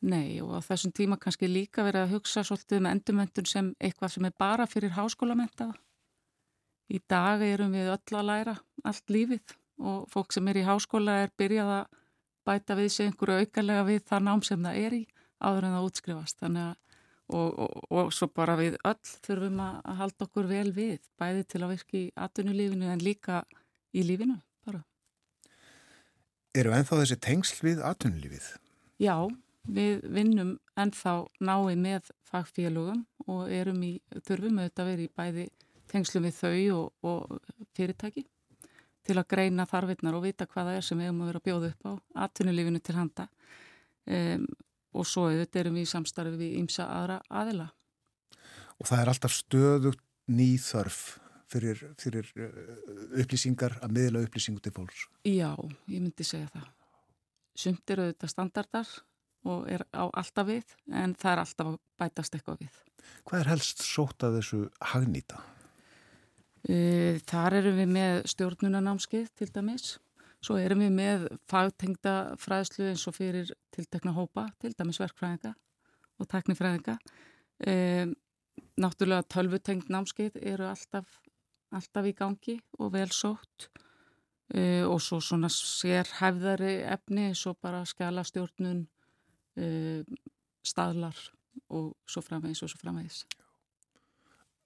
Nei og á þessum tíma kannski líka verið að hugsa svolítið með um endurmentun sem eitthvað sem er bara fyrir háskólamenta í dag erum við öll að læra allt lífið og fólk sem er í háskóla er byrjað að bæta við sig einhverju aukarlega við það nám sem það er í áður en það útskrifast. Þannig að og, og, og svo bara við öll þurfum að, halda okkur vel við, bæði til að virka í atvinnulífinu en líka í lífinu. Eru ennþá þessi tengsl við atvinnulífið? Já, við vinnum ennþá nái með fagfélugum og erum í, þurfum auðvitað að vera í bæði tengslum við þau og, og fyrirtæki til að greina þarfinnar og vita hvaða er sem við höfum að vera að bjóða upp á atvinnulífinu til handa um, og svo auðvitað erum við í samstarfi við ímsa aðra aðila. Og það er alltaf stöðugt nýþörf fyrir, fyrir uh, upplýsingar að miðla upplýsingu til fólks? Já, ég myndi segja það. Sumt eru auðvitað standardar og er á alltaf við en það er alltaf að bætast eitthvað við. Hvað er helst sótt að þessu hagnýta? Uh, þar erum við með stjórnunanámskið til dæmis Svo erum við með fagtengda fræðslu eins og fyrir tiltekna hópa, til dæmis verkfræðinga og teknifræðinga. E, náttúrulega tölvutengt námskeið eru alltaf, alltaf í gangi og vel sótt e, og svo svona sérhæfðari efni og bara skjálastjórnun, e, staðlar og svo framvegis og svo framvegis.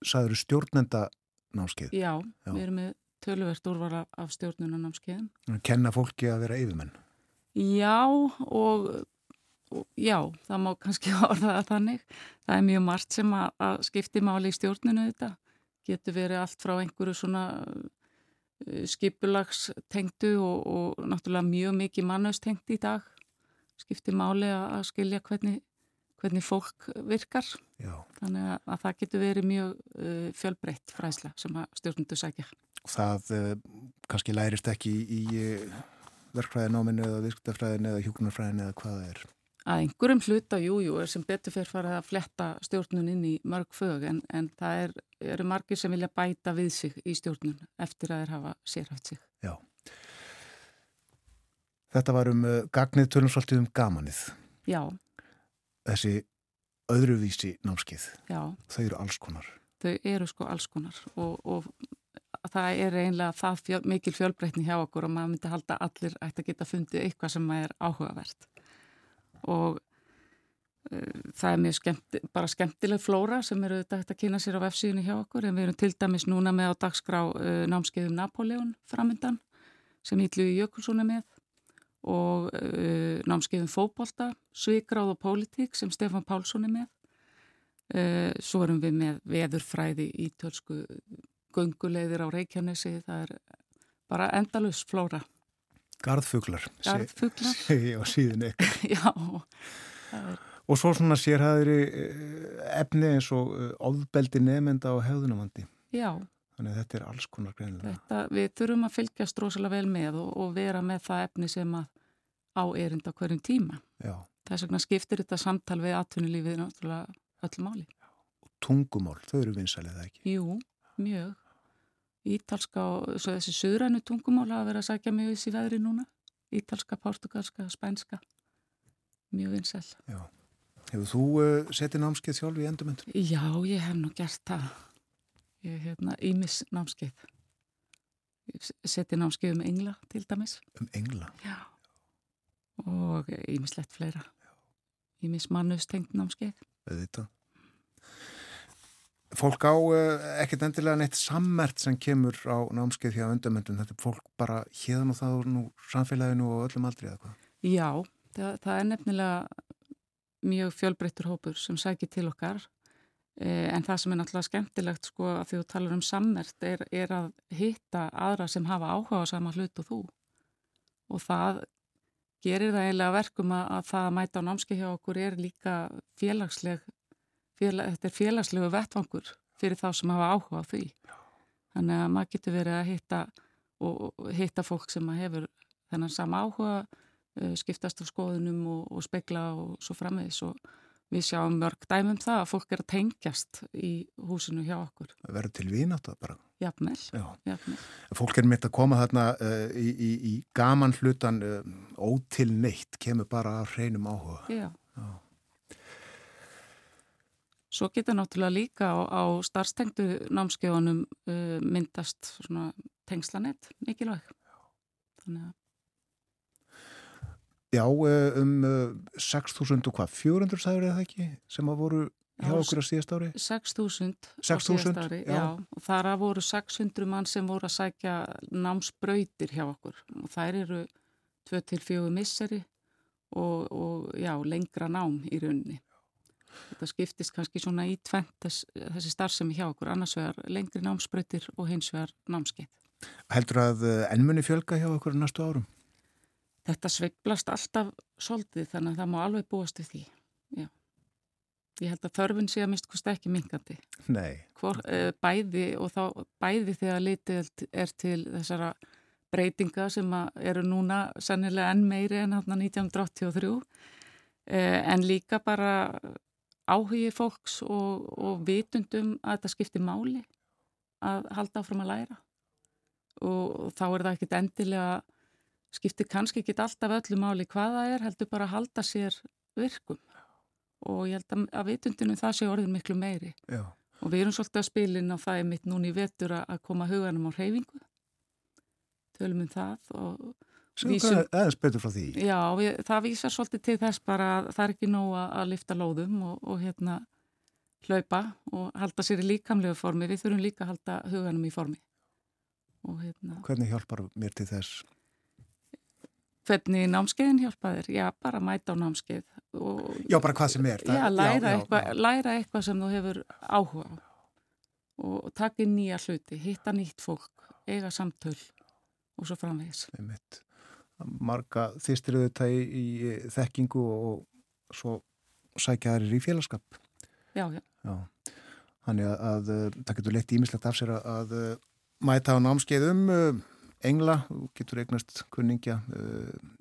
Sæður stjórnenda námskeið? Já, Já, við erum með töluvert úrvara af stjórnunanámskeiðum. Kenna fólki að vera yfirmenn? Já og, já, það má kannski orða það þannig. Það er mjög margt sem að, að skipti máli í stjórnunu þetta. Getur verið allt frá einhverju svona uh, skipulagstengtu og, og náttúrulega mjög mikið mannaustengt í dag. Skipti máli að, skilja hvernig, hvernig fólk virkar. Já. Þannig að, að það getur verið mjög uh, fjölbreytt fræsla sem að stjórnundu sækja það uh, kannski lærist ekki í, í verkfræðináminu eða virktafræðinu eða hjúkunarfræðinu eða hvað það er? Að einhverjum hluta, jújú, jú, sem betur fyrir farið að fletta stjórnun inn í mörg fög en, en það er, eru margir sem vilja bæta við sig í stjórnun eftir að þeir hafa sérhæft sig. Já. Þetta var um uh, gagnið tölum svolítið um gamanið. Já. Þessi öðruvísi námskið. Já. Þau eru alls konar. Þau eru sko alls konar og, og það er einlega það fjöl, mikil fjölbreytni hjá okkur og maður myndi halda allir ætti að geta fundið eitthvað sem er áhugavert og uh, það er mjög skemmt, bara skemmtileg flóra sem eru þetta að kynna sér á F-síðunni hjá okkur. En við erum til dæmis núna með á dagskrá uh, námskeiðum Napoleon framöndan sem Ítlu Jökulsson er með og uh, námskeiðum Fóbolta, Svíkráð og Pólitík sem Stefan Pálsson er með. Svo erum við með veðurfræði í tölsku gungulegðir á Reykjanesi, það er bara endalus flóra. Garðfuglar. Garðfuglar. Segi á síðan eitthvað. Já. Er... Og svo svona sérhæðri eh, efni eins og eh, ofbeldi nefnda á hefðunumandi. Já. Þannig að þetta er alls konar greinilega. Þetta, við þurfum að fylgjast rosalega vel með og, og vera með það efni sem að á erinda hverjum tíma. Já. Þess vegna skiptir þetta samtal við atvinnulífið náttúrulega öll máli. Og tungumál, þau eru vinsalið ekki? Jú, mjög ítalska og þessi söðrænu tungumál hafa verið að sækja mjög þessi veðri núna. Ítalska, portugalska, spænska. Mjög vinsæl. Já. Hefur þú uh, setið námskeið sjálf í endurmyndun? Já, ég hef nú gert það. Ég hef hérna ímis námskeið. Setið námskeið um engla til dæmis. Um engla? Já. Og ímislegt fleira. Ímis mannustengt námskeið. Þetta Fólk á uh, ekkert endilega neitt sammert sem kemur á námskeið hjá undamöndum. Þetta er fólk bara hérðan og það og nú samfélaginu og öllum aldrei eða hvað? Já, það, það er nefnilega mjög fjölbreyttur hópur sem sækir til okkar eh, en það sem er náttúrulega skemmtilegt sko að því þú talar um sammert er, er að hitta aðra sem hafa áhuga á sama hlut og þú og það gerir það eiginlega verkum að, að það að mæta á námskeið hjá okkur er líka félagsleg félag, þetta er félagslegu vettvangur fyrir þá sem hafa áhuga á því. Þannig að maður getur verið að hitta og hitta fólk sem hefur þennan sama áhuga, uh, skiptast á skoðunum og, og spekla og svo framvegis og við sjáum mörg dæmum það að fólk er að tengjast í húsinu hjá okkur. Það verður til vínátt að bara. Jafnvel, jafnvel. Fólk er mitt að koma þarna uh, í, í, í gaman hlutan uh, ótil neitt, kemur bara að hreinum áhuga. Já. Já. Svo getur náttúrulega líka á, á starfstengtu námskeifunum uh, myndast tengslanett mikilvæg. Þannig að Já, uh, um uh, 6.000 og hvað, 400 sæður eða ekki sem að voru hjá okkur á síðast ári? 6.000 á 6.000, síðast ári, já. já. Þar að voru 600 mann sem voru að sækja námsbrautir hjá okkur. Og þær eru 2-4 misseri og, og já, lengra nám í rauninni. Þetta skiptist kannski svona í tvent þess, þessi starfsemi hjá okkur, annars vegar lengri námsbrautir og hins vegar námskeið. Heldur að ennmunni fjölga hjá okkur næstu árum? Þetta sveiblast alltaf soldið þannig að það má alveg búast við því. Já. Ég held að þörfun sé að mist kosti ekki minkandi. Nei. Hvor, eh, bæði og þá bæði þegar litið er til þessara breytinga sem eru núna sennilega enn meiri en hann 1983 eh, en líka bara áhugi fólks og, og vitundum að þetta skiptir máli að halda áfram að læra. Og þá er það ekkit endilega skiptir kannski ekki alltaf öllu máli hvað það er, heldur bara að halda sér virkum. Og ég held að, að vitundinu það sé orðin miklu meiri. Já. og við erum svolítið að spilin á það mitt núni í vetur að, koma huganum á reyfingu tölum um það og vísum, aðeins betur frá því? já, við, það vísar svolítið til þess bara að það er ekki nóg að, að lifta lóðum og, og hérna hlaupa og halda sér í líkamlegu formi við þurfum líka að halda huganum í formi og hérna Hvernig hjálpar mér til þess? hvernig námskeiðin hjálpa þér? Já, bara mæta á námskeið og Já, bara hvað sem er. já, læra, já, eitthvað, já. læra eitthvað sem þú hefur áhuga á og taka inn nýja hluti, hitta nýtt fólk, eiga samtöl og svo framvegis. Einmitt. Marga þýstir auðvitað í, í þekkingu og svo sækja þær í félagskap. Já, já, Já. Þannig að, að uh, það getur leitt ímislegt af sér að, að uh, mæta á námskeið um uh, engla, getur eignast kunningja,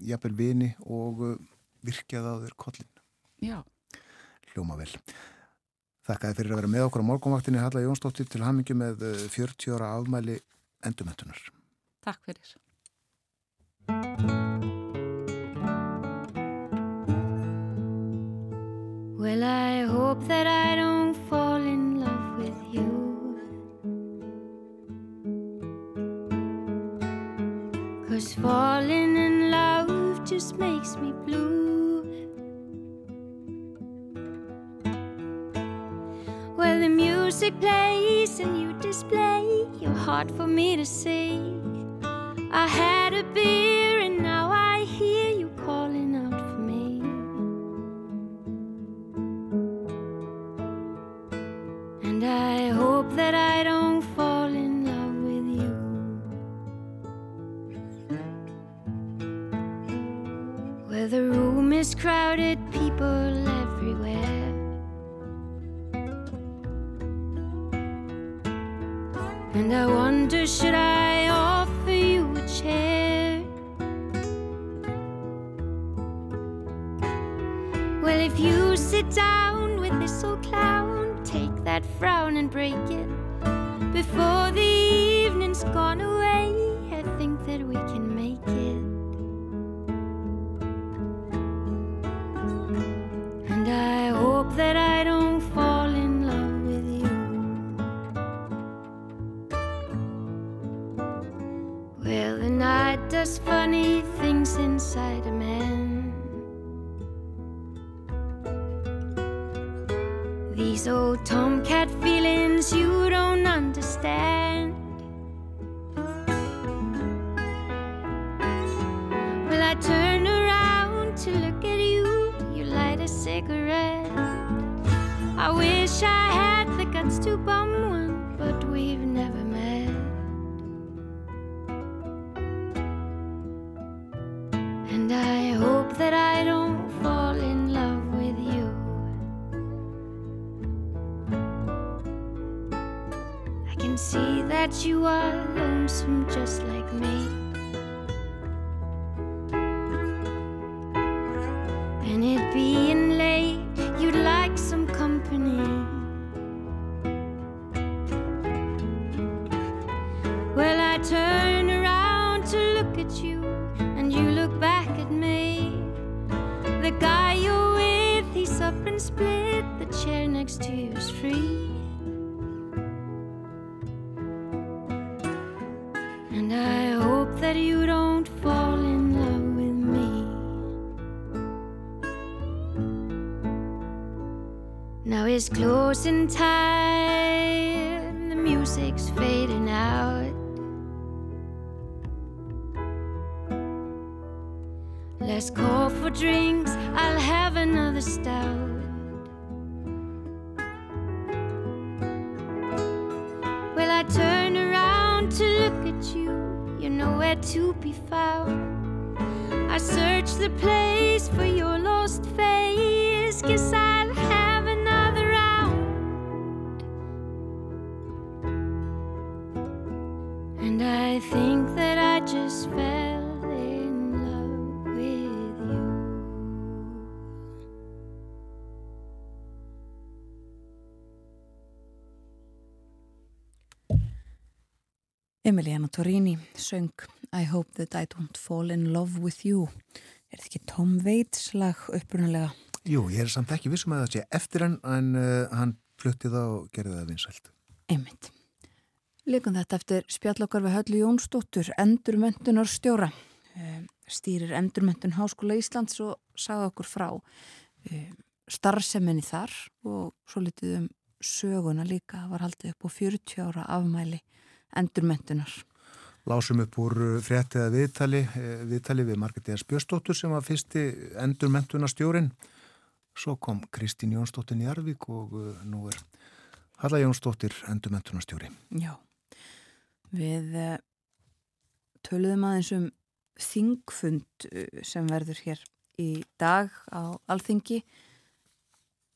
jafnvel vini og virkjað á þér kollin. já. Hljóma vel. Þakkaði fyrir að vera með okkur á morgunvaktinni Halla Jónsdóttir til hamingju með uh, 40 ára afmæli endumöntunar. Takk fyrir. Well, I hope that I don't fall in love with you. Cause falling in love just makes me blue. Well, the music plays and you display your heart for me to see. I had a beer and now I hear you calling out for me. And I hope that I don't fall in love with you. Where the room is crowded, people everywhere. And I wonder, should I that frown and break it. Before the evening's gone away, you are lonesome just like me. just in time. Emiliana Torini söng I hope that I don't fall in love with you Er þetta ekki Tom Waits lag upprunalega? Jú, ég er samt ekki vissum að það sé eftir hann en uh, hann flutti það og gerði það vinsælt. Einmitt. Líkum þetta eftir spjallokkar við Höllu Jónsdóttur, endurmöntunar stjóra. Stýrir endurmöntun Háskóla Íslands og sagði okkur frá um, starfseminni þar og svo litið um söguna líka var haldið upp á 40 ára afmæli endurmöntunar. Lásum upp úr fréttið að viðtali, eh, viðtali við Margretið Spjöstóttur sem var fyrsti endurmöntuna stjórin. Svo kom Kristín Jónsdóttir í Arvík og uh, nú er Halla Jónsdóttir endurmöntuna stjóri. Já, við töluðum aðeins um þingfund sem verður hér í dag á Alþingi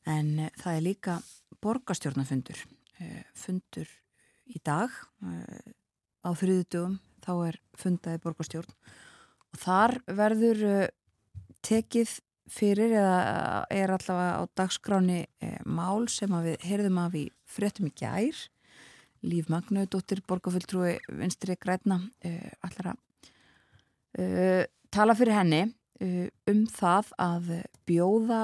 en það er líka borgastjórnafundur. Fundur í dag á þriðutugum þá er fundaði borgastjórn og þar verður tekið fyrir eða er allavega á dagskráni eh, mál sem við heyrðum af í fréttum í gær. Líf Magnauðdóttir, borgarfulltrúi vinstri græna eh, allara eh, tala fyrir henni um það að bjóða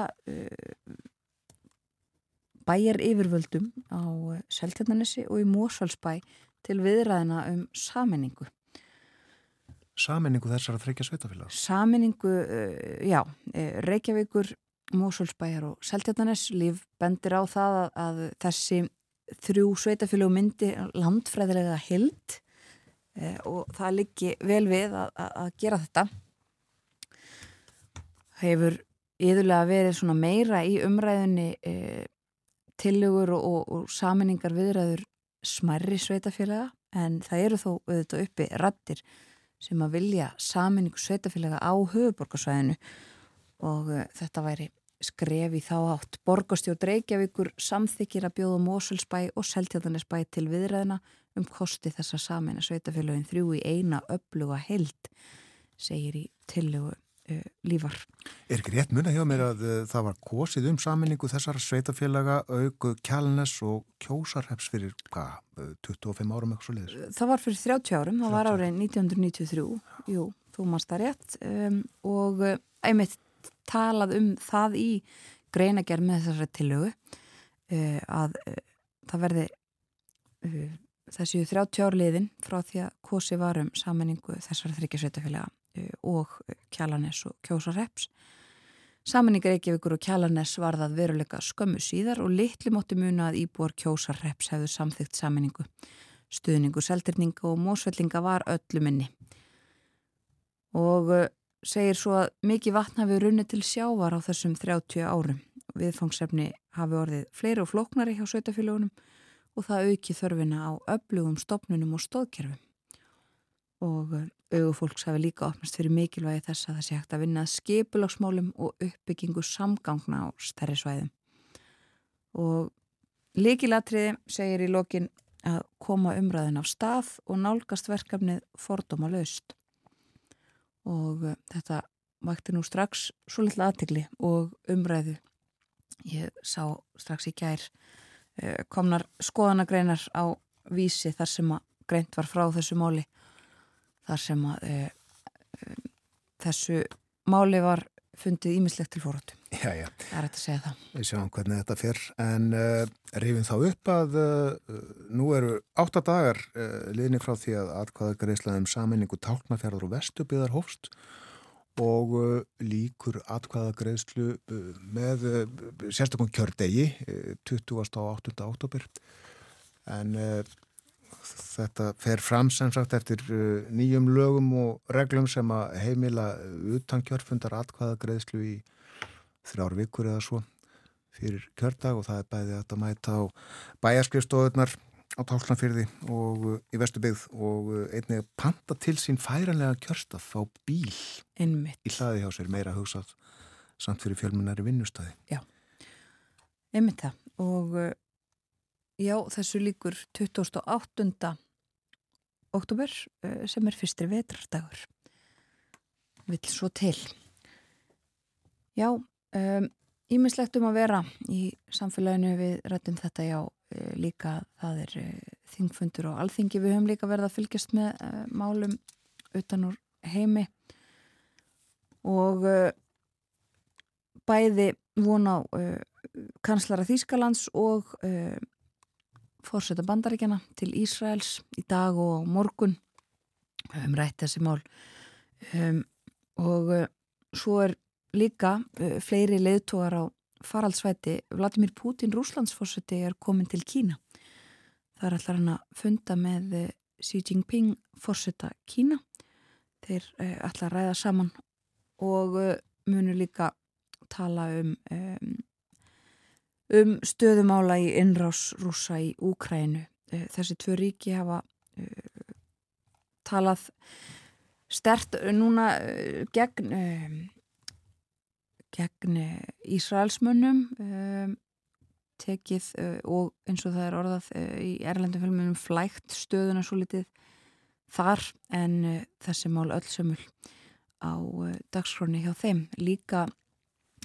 bæjar yfirvöldum á Seltjarnanessi og í Mósfælsbæ til viðræðina um saminningu Saminningu þessara þreikja sveitafélag? Saminningu, uh, já, Reykjavíkur, Mósulsbæjar og Seltjarnanes líf bendir á það að, að þessi þrjú sveitafélag myndi landfræðilega hild uh, og það liggi vel við að, að, að gera þetta. Hefur yðurlega verið svona meira í umræðinni tillögur og, og, og saminningar viðræður smærri sveitafélaga en það eru þó auðvitað uppi rattir sem að vilja saminningu sveitafélaga á höfuborgarsvæðinu og uh, þetta væri skref í þá átt. Borgastjórn Reykjavíkur samþykir að bjóða Mósulsbæ og Seltjarnanesbæ til viðræðina um kosti þessa samin að sveitafélagin þrjú í eina öfluga held segir í tillögu lífar. Er ekki rétt munna hjá mér að uh, það var kosið um saminningu þessar sveitafélaga auku Kjálnes og Kjósarheps fyrir hvað, 25 árum eitthvað svo liðis? Það var fyrir 30 árum, það var árið 1993, jú, þú mannst það rétt. Um, og einmitt talað um það í greinagerð með þessari tillögu uh, að uh, það verði uh, þessi 30 ár liðin frá því að kosi varum saminningu þessari þryggja sveitafélaga og Kjallanes og Kjósarreps. Saminningar Reykjavíkur og Kjallanes varðað veruleika skömmu síðar og litli mótti muna að íbúar Kjósarreps hefðu samþygt saminningu. Stuðningu, seldirninga og mósvellinga var öllu minni. Og segir svo að mikið vatn hafi runni til sjávar á þessum 30 árum. Viðfangsefni hafi orðið fleiri og flóknari hjá sveitafélagunum og það auki þörfina á öflugum stopnunum og stóðkerfum. Og augufólks hafi líka opnast fyrir mikilvægi þess að það sé hægt að vinna skipulagsmálum og uppbyggingu samgangna á stærri svæðum. Og líkilatriði segir í lokin að koma umræðin af stað og nálgast verkefnið fordóma laust. Og þetta vakti nú strax svo litla aðtegli og umræðu. Ég sá strax í gær komnar skoðanagreinar á vísi þar sem að greint var frá þessu máli þar sem að e, e, þessu máli var fundið ímislegt til fóróttu. Já, já. Það er hægt að segja það. Við sjáum hvernig þetta fyrr, en uh, rifin þá upp að uh, nú eru átta dagar uh, liðni frá því að atkvaða greiðslaðum saminningu tálknafjörður og vestubiðar hófst og líkur atkvæða greiðslu með sérstaklega kjördegi 20. á 8. oktober en þetta fer fram sem sagt eftir nýjum lögum og reglum sem að heimila utan kjörfundar atkvæða greiðslu í þrjár vikur eða svo fyrir kjördag og það er bæði að mæta á bæjarskrifstofunar á Tálknarfyrði og uh, í Vesturbygð og uh, einnig panta til sín færanlega kjörstaf á bíl Einmitt. í hlaði hjá sér meira hugsað samt fyrir fjölmunari vinnustæði. Já, einmitt það og uh, já, þessu líkur 28. oktober sem er fyrstri vetrardagur vill svo til. Já, um, ímislegt um að vera í samfélaginu við rættum þetta já Eh, líka það er eh, þingfundur og alþingi við höfum líka verið að fylgjast með uh, málum utan úr heimi og uh, bæði vona á uh, kanslara Þýskalands og fórseta bandaríkjana til Ísraels í dag og morgun höfum rætt þessi mál um, og svo er líka fleiri leiðtógar á faraldsvæti Vladimir Putin, rúslandsforseti, er komin til Kína. Það er allar hann að funda með eh, Xi Jinping forseta Kína. Þeir uh, allar að ræða saman og uh, munu líka tala um, um, um stöðumála í innrás rúsa í Úkrænu. Uh, þessi tvö ríki hafa talað stert núna gegn gegn eh, Ísraelsmönnum um, tekið uh, og eins og það er orðað uh, í erlendum filmunum flægt stöðuna svo litið þar en uh, þessi mál öll sömul á dagskroni hjá þeim líka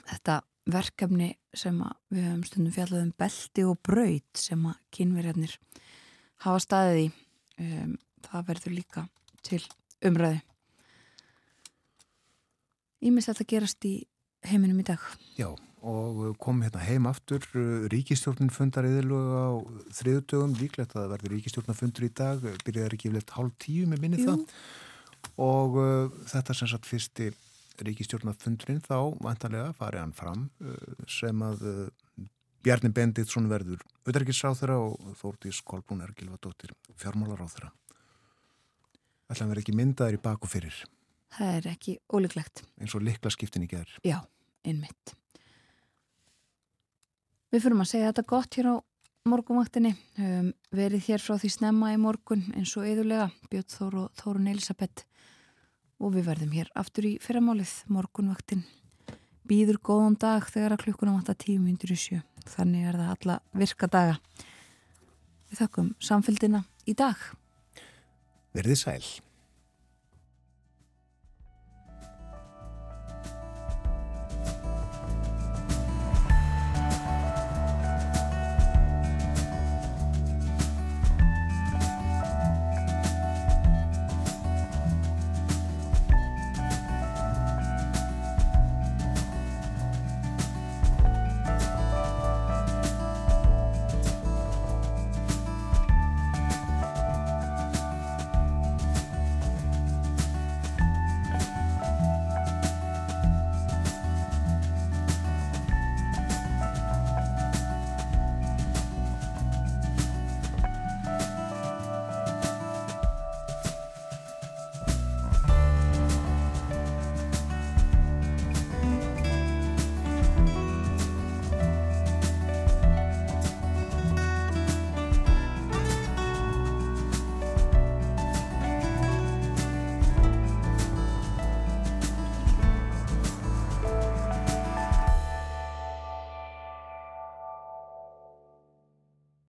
þetta verkefni sem við höfum stundum fjallað um belti og braut sem að kynverjarnir hafa staðið í. Um, það verður líka til umræði Ímest að þetta gerast í heiminum í dag. Já, og kom hérna heim aftur, ríkistjórnum fundar eðilög á þriðutögum, líklegt að það verður ríkistjórnafundur í dag, byrjaði ekki yfirleitt hálf tíu með minni Jú. það. Og uh, þetta sem sagt fyrsti ríkistjórnafundurinn þá vantarlega farið hann fram uh, sem að uh, Bjarni Benditsson verður auðverkisráð þeirra og Þórtís Kolbrún Ergilvadóttir fjármálaráð þeirra. Ætla að vera ekki myndaður í baku fyrir. Það er ekki ólíklegt. Eins og likla skiptin í gerð. Já innmitt. Við fyrum að segja þetta gott hér á morgumvaktinni. Um, verið hér frá því snemma í morgun eins og eðulega Björn Þór og Þórun Elisabeth og við verðum hér aftur í fyrramálið morgunvaktin. Býður góðan dag þegar að klukkuna vanta tíu myndur í sjö. Þannig er það alla virka daga. Við þakkum samfélgina í dag. Verðið sæl.